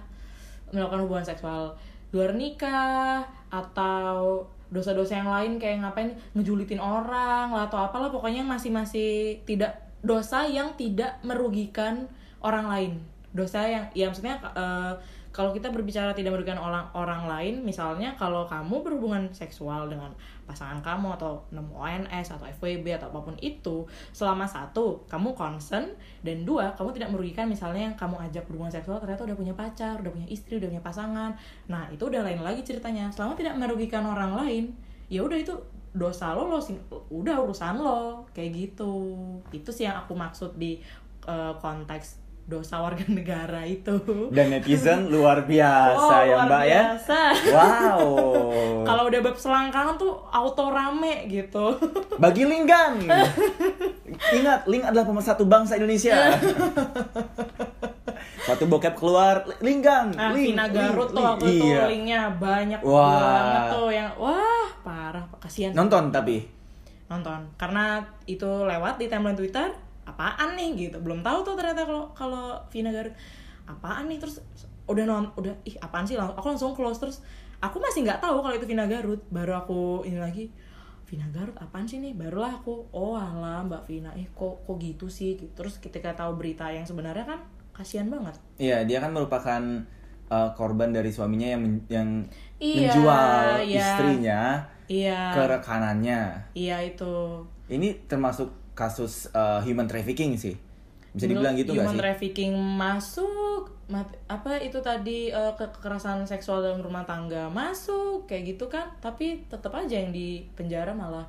melakukan hubungan seksual luar nikah atau dosa-dosa yang lain kayak ngapain ngejulitin orang lah atau apalah pokoknya masih masih tidak dosa yang tidak merugikan orang lain. Dosa yang ya maksudnya eh, kalau kita berbicara tidak merugikan orang orang lain misalnya kalau kamu berhubungan seksual dengan pasangan kamu atau nemu ONS atau FWB atau apa pun itu selama satu kamu concern dan dua kamu tidak merugikan misalnya yang kamu ajak berhubungan seksual ternyata udah punya pacar udah punya istri udah punya pasangan. Nah itu udah lain lagi ceritanya. Selama tidak merugikan orang lain ya udah itu dosa lo lo udah urusan lo. Kayak gitu. Itu sih yang aku maksud di eh, konteks dosa warga negara itu Dan netizen luar biasa Oh, ya luar Mbak ya. biasa. Wow. kalau udah bab selangkangan tuh auto rame gitu Bagi Linggan. Ingat, Ling adalah pemersatu bangsa Indonesia. Satu bokep keluar, Linggan. nah Ling, Vina Ling, Garut tuh Ling. waktu itu Iya. linknya banyak Wah. banget tuh yang wah parah kasihan Nonton tapi. nonton karena itu lewat di timeline Twitter apaan nih gitu. Belum tahu tuh ternyata kalau kalau Vina Garut apaan nih. Terus udah non udah ih apaan sih? Lang- aku langsung close. Terus aku masih nggak tahu kalau itu Vina Garut baru aku ini lagi Vina Garut apaan sih nih? Barulah aku oh alah Mbak Vina eh kok kok gitu sih? Terus ketika tahu berita yang sebenarnya kan kasihan banget. Iya, dia kan merupakan uh, korban dari suaminya yang men- yang Iya, menjual iya. istrinya iya. ke rekanannya. iya itu. Ini termasuk kasus uh, human trafficking sih. Bisa dibilang gitu human gak sih? trafficking masuk mat- apa itu tadi ke- kekerasan seksual dalam rumah tangga masuk kayak gitu kan tapi tetap aja yang di penjara malah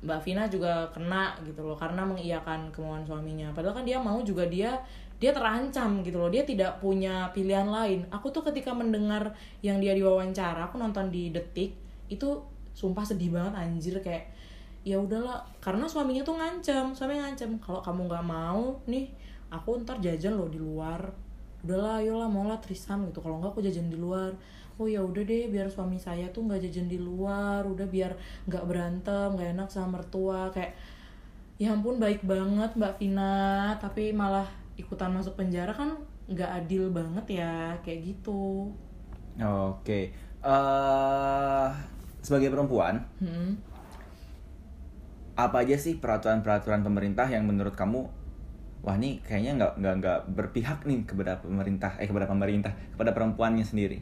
Mbak Vina juga kena gitu loh karena mengiyakan kemauan suaminya padahal kan dia mau juga dia dia terancam gitu loh dia tidak punya pilihan lain aku tuh ketika mendengar yang dia diwawancara aku nonton di detik itu sumpah sedih banget anjir kayak ya udahlah karena suaminya tuh ngancam suami ngancam kalau kamu nggak mau nih aku ntar jajan loh di luar udahlah ayolah maulah trisam gitu kalau nggak aku jajan di luar oh ya udah deh biar suami saya tuh nggak jajan di luar udah biar nggak berantem nggak enak sama mertua kayak ya ampun baik banget mbak Vina tapi malah ikutan masuk penjara kan nggak adil banget ya kayak gitu Oke. eh sebagai perempuan, hmm. Apa aja sih peraturan-peraturan pemerintah yang menurut kamu wah nih kayaknya nggak nggak nggak berpihak nih kepada pemerintah eh kepada pemerintah kepada perempuannya sendiri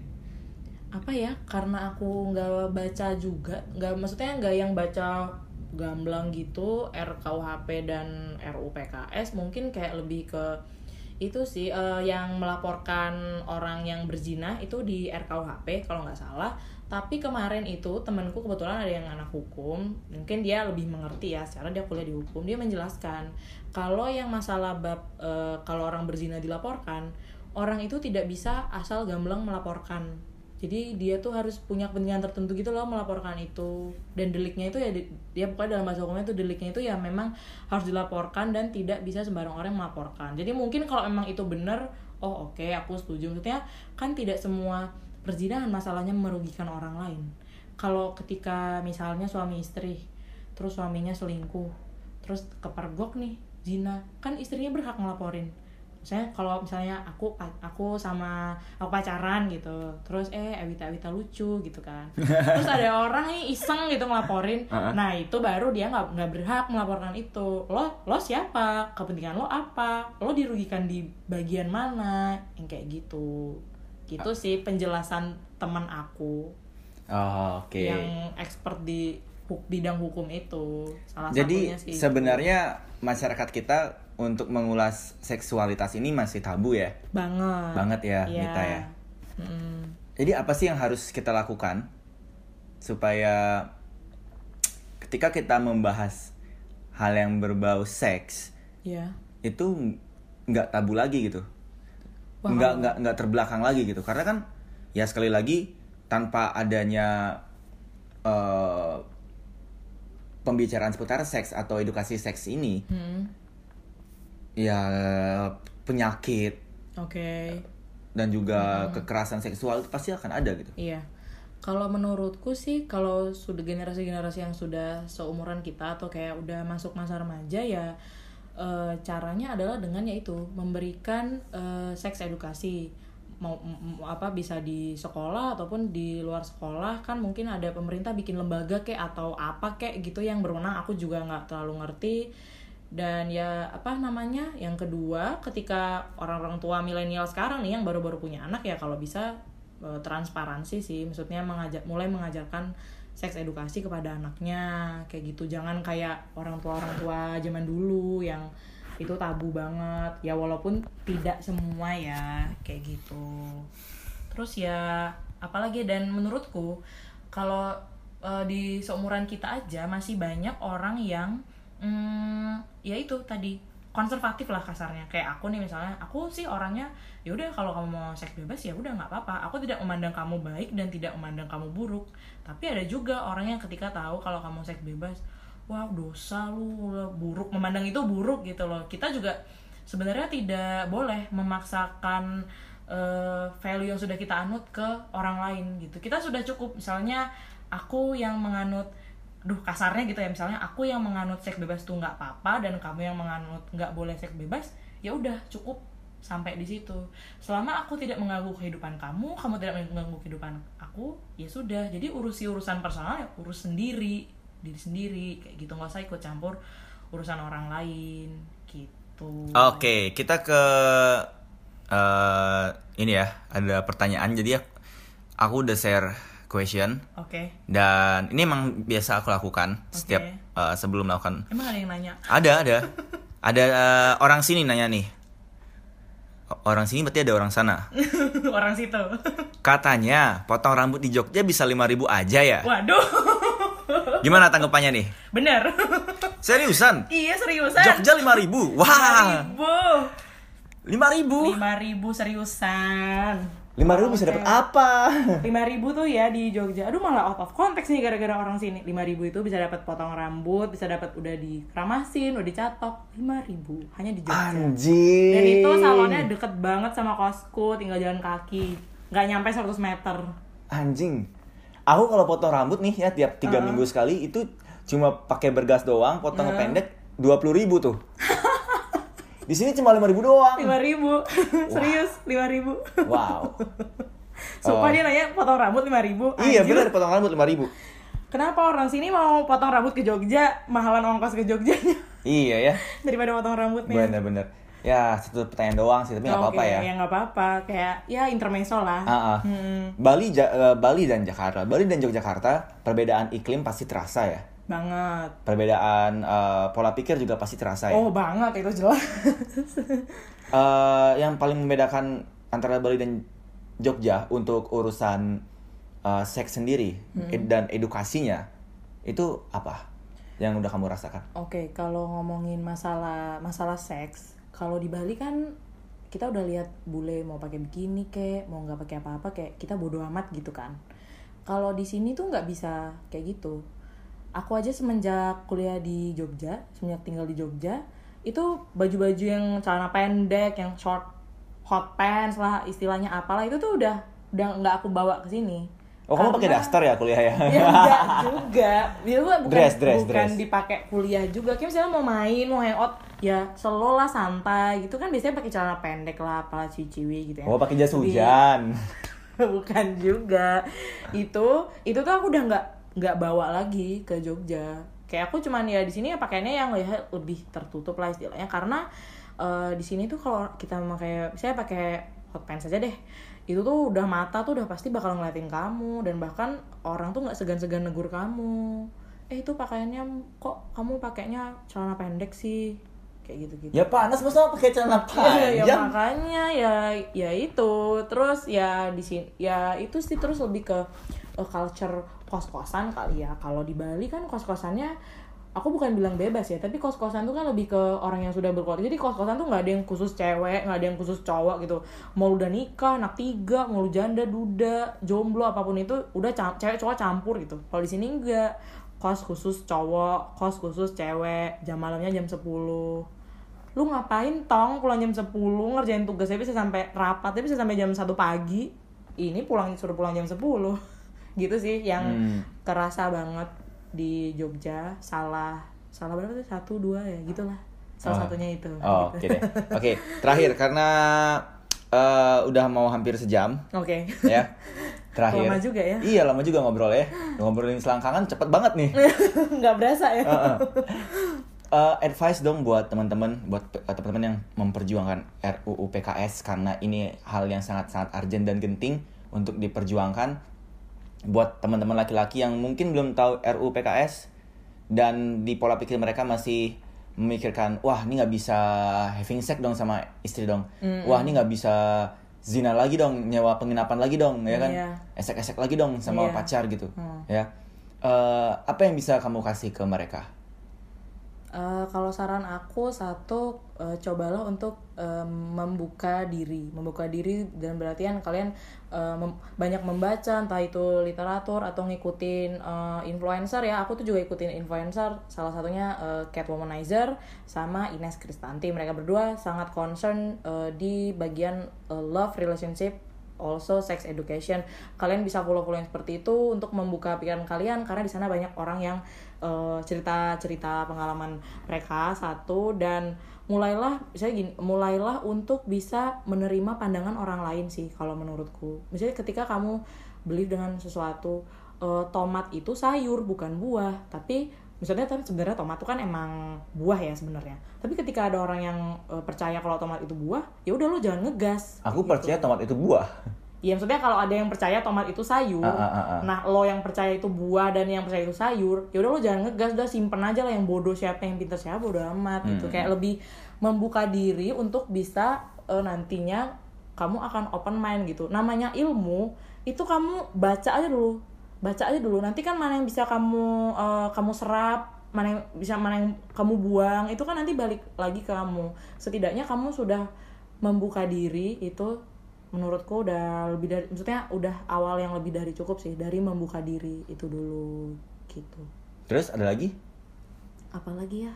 apa ya? Karena aku nggak baca juga nggak maksudnya nggak yang baca gamblang gitu RKUHP dan RUU PKS mungkin kayak lebih ke itu sih eh, yang melaporkan orang yang berzina itu di RKUHP kalau nggak salah. Tapi kemarin itu temanku kebetulan ada yang anak hukum. Mungkin dia lebih mengerti ya secara dia kuliah di hukum. Dia menjelaskan kalau yang masalah bab eh, kalau orang berzina dilaporkan orang itu tidak bisa asal gamblang melaporkan jadi dia tuh harus punya kepentingan tertentu gitu loh melaporkan itu. Dan deliknya itu ya di- dia pokoknya dalam bahasa hukumnya itu deliknya itu ya memang harus dilaporkan dan tidak bisa sembarang orang melaporkan. Jadi mungkin kalau emang itu benar oh oke aku setuju. Maksudnya kan tidak semua perzinahan masalahnya merugikan orang lain. Kalau ketika misalnya suami istri terus suaminya selingkuh terus kepergok nih zina kan istrinya berhak ngelaporin misalnya kalau misalnya aku aku sama aku pacaran gitu terus eh Ewita Ewita lucu gitu kan. Terus ada orang nih iseng gitu ngelaporin. Uh-uh. nah itu baru dia nggak nggak berhak melaporkan itu. Lo lo siapa? Kepentingan lo apa? Lo dirugikan di bagian mana? Yang kayak gitu. Gitu sih penjelasan teman aku. Oh, oke. Yang expert di bidang hukum itu. Salah jadi satunya sih itu. sebenarnya masyarakat kita untuk mengulas seksualitas ini masih tabu ya banget banget ya Iya. Mita ya Mm-mm. Jadi apa sih yang harus kita lakukan supaya ketika kita membahas hal yang berbau seks Iya. itu nggak tabu lagi gitu, Wow. nggak nggak nggak terbelakang lagi gitu karena kan ya sekali lagi tanpa adanya eh, pembicaraan seputar seks atau edukasi seks ini Hmm. Ya penyakit Oke. dan juga kekerasan seksual itu pasti akan ada gitu. Iya. Kalau menurutku sih kalau sudah generasi-generasi yang sudah seumuran kita atau kayak udah masuk masa remaja ya eh, caranya adalah dengan yaitu memberikan eh, seks edukasi mau apa bisa di sekolah ataupun di luar sekolah kan mungkin ada pemerintah bikin lembaga kayak atau apa kayak gitu yang berwenang aku juga nggak terlalu ngerti dan ya apa namanya yang kedua ketika orang-orang tua milenial sekarang nih yang baru-baru punya anak ya kalau bisa eh, transparansi sih. Maksudnya mengajak mulai mengajarkan seks edukasi kepada anaknya kayak gitu. Jangan kayak orang tua orang tua zaman dulu yang itu tabu banget. Ya walaupun tidak semua ya kayak gitu. Terus ya apalagi dan menurutku kalau eh, di seumuran kita aja masih banyak orang yang hmm, ya itu tadi konservatif lah kasarnya. Kayak aku nih misalnya aku sih orangnya ya udah kalau kamu mau seks bebas ya udah nggak apa-apa. Aku tidak memandang kamu baik dan tidak memandang kamu buruk. Tapi ada juga orang yang ketika tahu kalau kamu seks bebas wah dosa lu buruk. Memandang itu buruk gitu loh. Kita juga sebenarnya tidak boleh memaksakan eh, value yang sudah kita anut ke orang lain gitu. Kita sudah cukup misalnya aku yang menganut duh kasarnya gitu ya. Misalnya aku yang menganut seks bebas tuh nggak apa-apa dan kamu yang menganut nggak boleh seks bebas ya udah cukup sampai di situ. Selama aku tidak mengganggu kehidupan kamu kamu tidak mengganggu kehidupan aku ya sudah. Jadi urusi urusan personal ya urus sendiri diri sendiri. Kayak gitu nggak usah ikut campur urusan orang lain. Gitu. Oke, kita ke eh ini ya, ada pertanyaan. Jadi aku- aku udah share question oke dan ini emang biasa aku lakukan setiap eh, sebelum melakukan. emang ada yang nanya Ada, ada. Ada eh, orang sini nanya nih. Orang sini berarti ada orang sana. orang situ Katanya potong rambut di Jogja bisa 5000 aja ya. waduh Gimana tanggapannya nih? bener Seriusan? iya seriusan Jogja 5000. Wah. Ibu lima ribu lima ribu seriusan lima ribu bisa dapat apa? Lima ribu tuh ya di Jogja. Aduh malah out of context nih gara-gara orang sini. Lima ribu itu bisa dapat potong rambut bisa dapat udah dikeramasin udah dicatok. Lima ribu hanya di Jogja. Anjing. Dan itu salonnya deket banget sama kosku tinggal jalan kaki. Nggak nyampe 100 meter. Anjing. Aku kalau potong rambut nih ya tiap tiga minggu sekali itu cuma pakai bergas doang potong pendek dua puluh ribu tuh di sini cuma lima ribu doang. lima ribu. Serius lima ribu. Wow. Sumpah dia nanya potong rambut lima ribu. Iya benar potong rambut lima ribu. Kenapa orang sini mau potong rambut ke Jogja mahalan ongkos ke Jogjanya? Iya ya. Daripada potong rambutnya. Bener-bener ya satu pertanyaan doang sih tapi nggak apa-apa ya. ya nggak apa-apa. Kayak ya intermezzo lah. Ah, ah. Hmm, Bali Ja- eh, Bali dan Jakarta. Bali dan Yogyakarta perbedaan iklim pasti terasa ya banget perbedaan eh, pola pikir juga pasti terasa ya oh banget itu jelas Eh, yang paling membedakan antara Bali dan Jogja untuk urusan eh, seks sendiri Hmm. ed- dan edukasinya itu apa yang udah kamu rasakan? Oke, kalau ngomongin masalah masalah seks, kalau di Bali kan kita udah lihat bule mau pakai bikini kek, mau nggak pakai apa-apa kayak kita bodoh amat gitu kan. Kalau di sini tuh nggak bisa kayak gitu. Aku aja semenjak kuliah di Jogja, semenjak tinggal di Jogja, itu baju-baju yang celana pendek, yang short hot pants lah istilahnya apalah itu tuh udah udah nggak aku bawa ke sini. Oh kamu pakai daster ya kuliah ya? ya enggak juga kan bukan Dress, dress, bukan dress. dipakai kuliah juga kayak misalnya mau main mau hangout ya slow lah santai gitu kan biasanya pakai celana pendek lah apalah ciwi gitu ya Oh pakai jas hujan. bukan juga itu itu tuh aku udah nggak nggak bawa lagi ke Jogja. Kayak aku cuman ya di sini ya pakainya yang ya lebih tertutup lah istilahnya. Karena eh, di sini tuh kalau kita pakai saya pakai hot pants aja deh itu tuh udah mata tuh udah pasti bakal ngeliatin kamu dan bahkan orang tuh nggak segan-segan negur kamu. Eh itu pakaiannya kok kamu pakainya celana pendek sih? Kayak gitu-gitu. Ya panas masa pakai celana ya, ya panjang? makanya ya ya itu. Terus ya di sini ya itu sih terus lebih ke uh, culture kos-kosan kali ya. Kalau di Bali kan kos-kosannya aku bukan bilang bebas ya tapi kos-kosan tuh kan lebih ke orang yang sudah berkeluarga. Jadi kos-kosan tuh nggak ada yang khusus cewek nggak ada yang khusus cowok gitu. Mau udah nikah anak tiga mau lu janda duda jomblo apa pun itu udah cewek cowok campur gitu. Kalau di sini enggak kos khusus cowok kos khusus cewek jam malamnya jam 10 lu ngapain tong pulang jam 10 ngerjain tugasnya bisa sampai rapatnya bisa sampai jam 1 pagi? Ini pulang suruh pulang jam 10 gitu sih yang Hmm. terasa banget di Jogja salah salah berapa tuh satu dua ya gitulah salah Oh. satunya itu Oh, oke gitu. deh. Oke, terakhir karena eh, udah mau hampir sejam oke ya. Terakhir. Lama juga ya. Iya, lama juga ngobrol ya. Ngobrolin selangkangan cepet banget nih. nggak berasa ya Heeh. Eh, advice dong buat teman-teman, buat pe- teman-teman yang memperjuangkan RUU PKS karena ini hal yang sangat-sangat urgent dan genting untuk diperjuangkan. Buat teman-teman laki-laki yang mungkin belum tahu RUU PKS dan di pola pikir mereka masih memikirkan, wah ini nggak bisa having sex dong sama istri dong, wah ini nggak bisa zina lagi dong, nyewa penginapan lagi dong, ya kan, Iya. esek-esek lagi dong sama Iya. pacar gitu, Hmm. ya. Eh, apa yang bisa kamu kasih ke mereka? Eh, kalau saran aku satu eh, cobalah untuk eh, membuka diri, membuka diri dan berarti kan kalian eh, mem- banyak membaca entah itu literatur atau ngikutin eh, influencer ya. Aku tuh juga ikutin influencer, salah satunya eh, Cat sama Ines Kristanti. Mereka berdua sangat concern eh, di bagian eh, love relationship also sex education. Kalian bisa follow-follow yang seperti itu untuk membuka pikiran kalian karena di sana banyak orang yang eh, cerita-cerita pengalaman mereka satu dan mulailah saya gini, mulailah untuk bisa menerima pandangan orang lain sih kalau menurutku. Misalnya ketika kamu believe dengan sesuatu eh, tomat itu sayur bukan buah, tapi misalnya tapi sebenarnya tomat itu kan emang buah ya sebenarnya. Tapi ketika ada orang yang eh, percaya kalau tomat itu buah, ya udah lo jangan ngegas. Aku Gitu. percaya tomat itu buah. Iya maksudnya kalau ada yang percaya tomat itu sayur, Ah, ah, ah, ah. nah lo yang percaya itu buah dan yang percaya itu sayur, ya udah lo jangan ngegas, udah simpen aja lah yang bodoh siapa yang pintar siapa udah amat gitu. Hmm. Kayak lebih membuka diri untuk bisa eh, nantinya kamu akan open mind gitu. Namanya ilmu itu kamu baca aja dulu, baca aja dulu. Nanti kan mana yang bisa kamu eh, kamu serap, mana yang bisa mana yang kamu buang itu kan nanti balik lagi ke kamu. Setidaknya kamu sudah membuka diri itu menurutku udah lebih dari maksudnya udah awal yang lebih dari cukup sih dari membuka diri itu dulu gitu Terus ada lagi? apalagi ya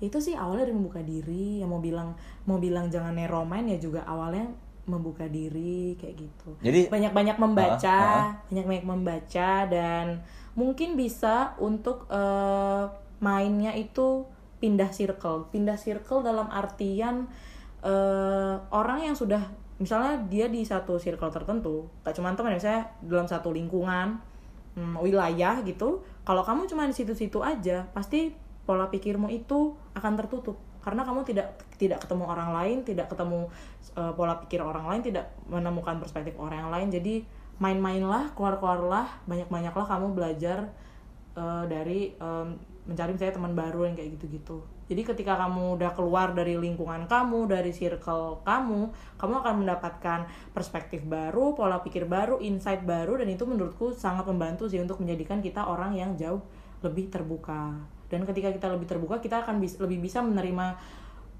itu sih awalnya dari membuka diri yang mau bilang mau bilang jangan neromain ya juga awalnya membuka diri kayak gitu. Jadi- banyak-banyak membaca Ah, ah. banyak-banyak membaca dan mungkin bisa untuk eh, mainnya itu pindah circle. Pindah circle dalam artian eh, orang yang sudah misalnya dia di satu circle tertentu gak cuma teman misalnya dalam satu lingkungan hmm, wilayah gitu kalau kamu cuma di situ-situ aja pasti pola pikirmu itu akan tertutup karena kamu tidak tidak ketemu orang lain tidak ketemu uh, pola pikir orang lain tidak menemukan perspektif orang lain. Jadi main-mainlah keluar-keluarlah banyak-banyaklah kamu belajar uh, dari um, mencari misalnya teman baru yang kayak gitu-gitu. Jadi ketika kamu udah keluar dari lingkungan kamu dari circle kamu kamu akan mendapatkan perspektif baru pola pikir baru insight baru dan itu menurutku sangat membantu sih untuk menjadikan kita orang yang jauh lebih terbuka dan ketika kita lebih terbuka kita akan bis- lebih bisa menerima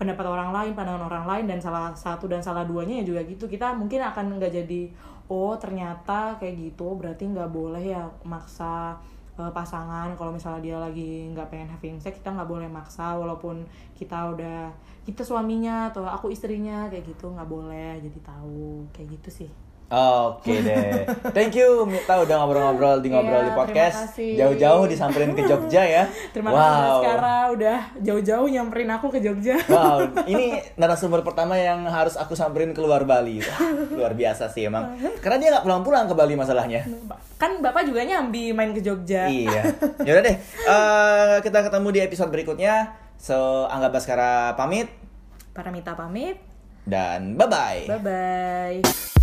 pendapat orang lain pandangan orang lain dan salah satu dan salah duanya ya juga gitu. Kita mungkin akan nggak jadi oh ternyata kayak gitu berarti nggak boleh ya maksa eh, pasangan. Kalau misalnya dia lagi nggak pengen having sex kita nggak boleh maksa walaupun kita udah kita suaminya atau aku istrinya kayak gitu nggak boleh jadi tahu kayak gitu sih Oke deh. Thank you Mita udah ngobrol-ngobrol di ngobrol Iya, di podcast. terima kasih. Jauh-jauh disamperin ke Jogja ya. terima kasih wow. Kara udah jauh-jauh nyamperin aku ke Jogja Wow, ini narasumber pertama yang harus aku samperin keluar Bali. Wah, luar biasa sih emang. Karena dia nggak pulang-pulang ke Bali masalahnya. kan bapak juga nyambi main ke Jogja Iya. Yaudah deh. eh, kita ketemu di episode berikutnya. So, Angga Baskara pamit Paramita pamit dan bye-bye. bye bye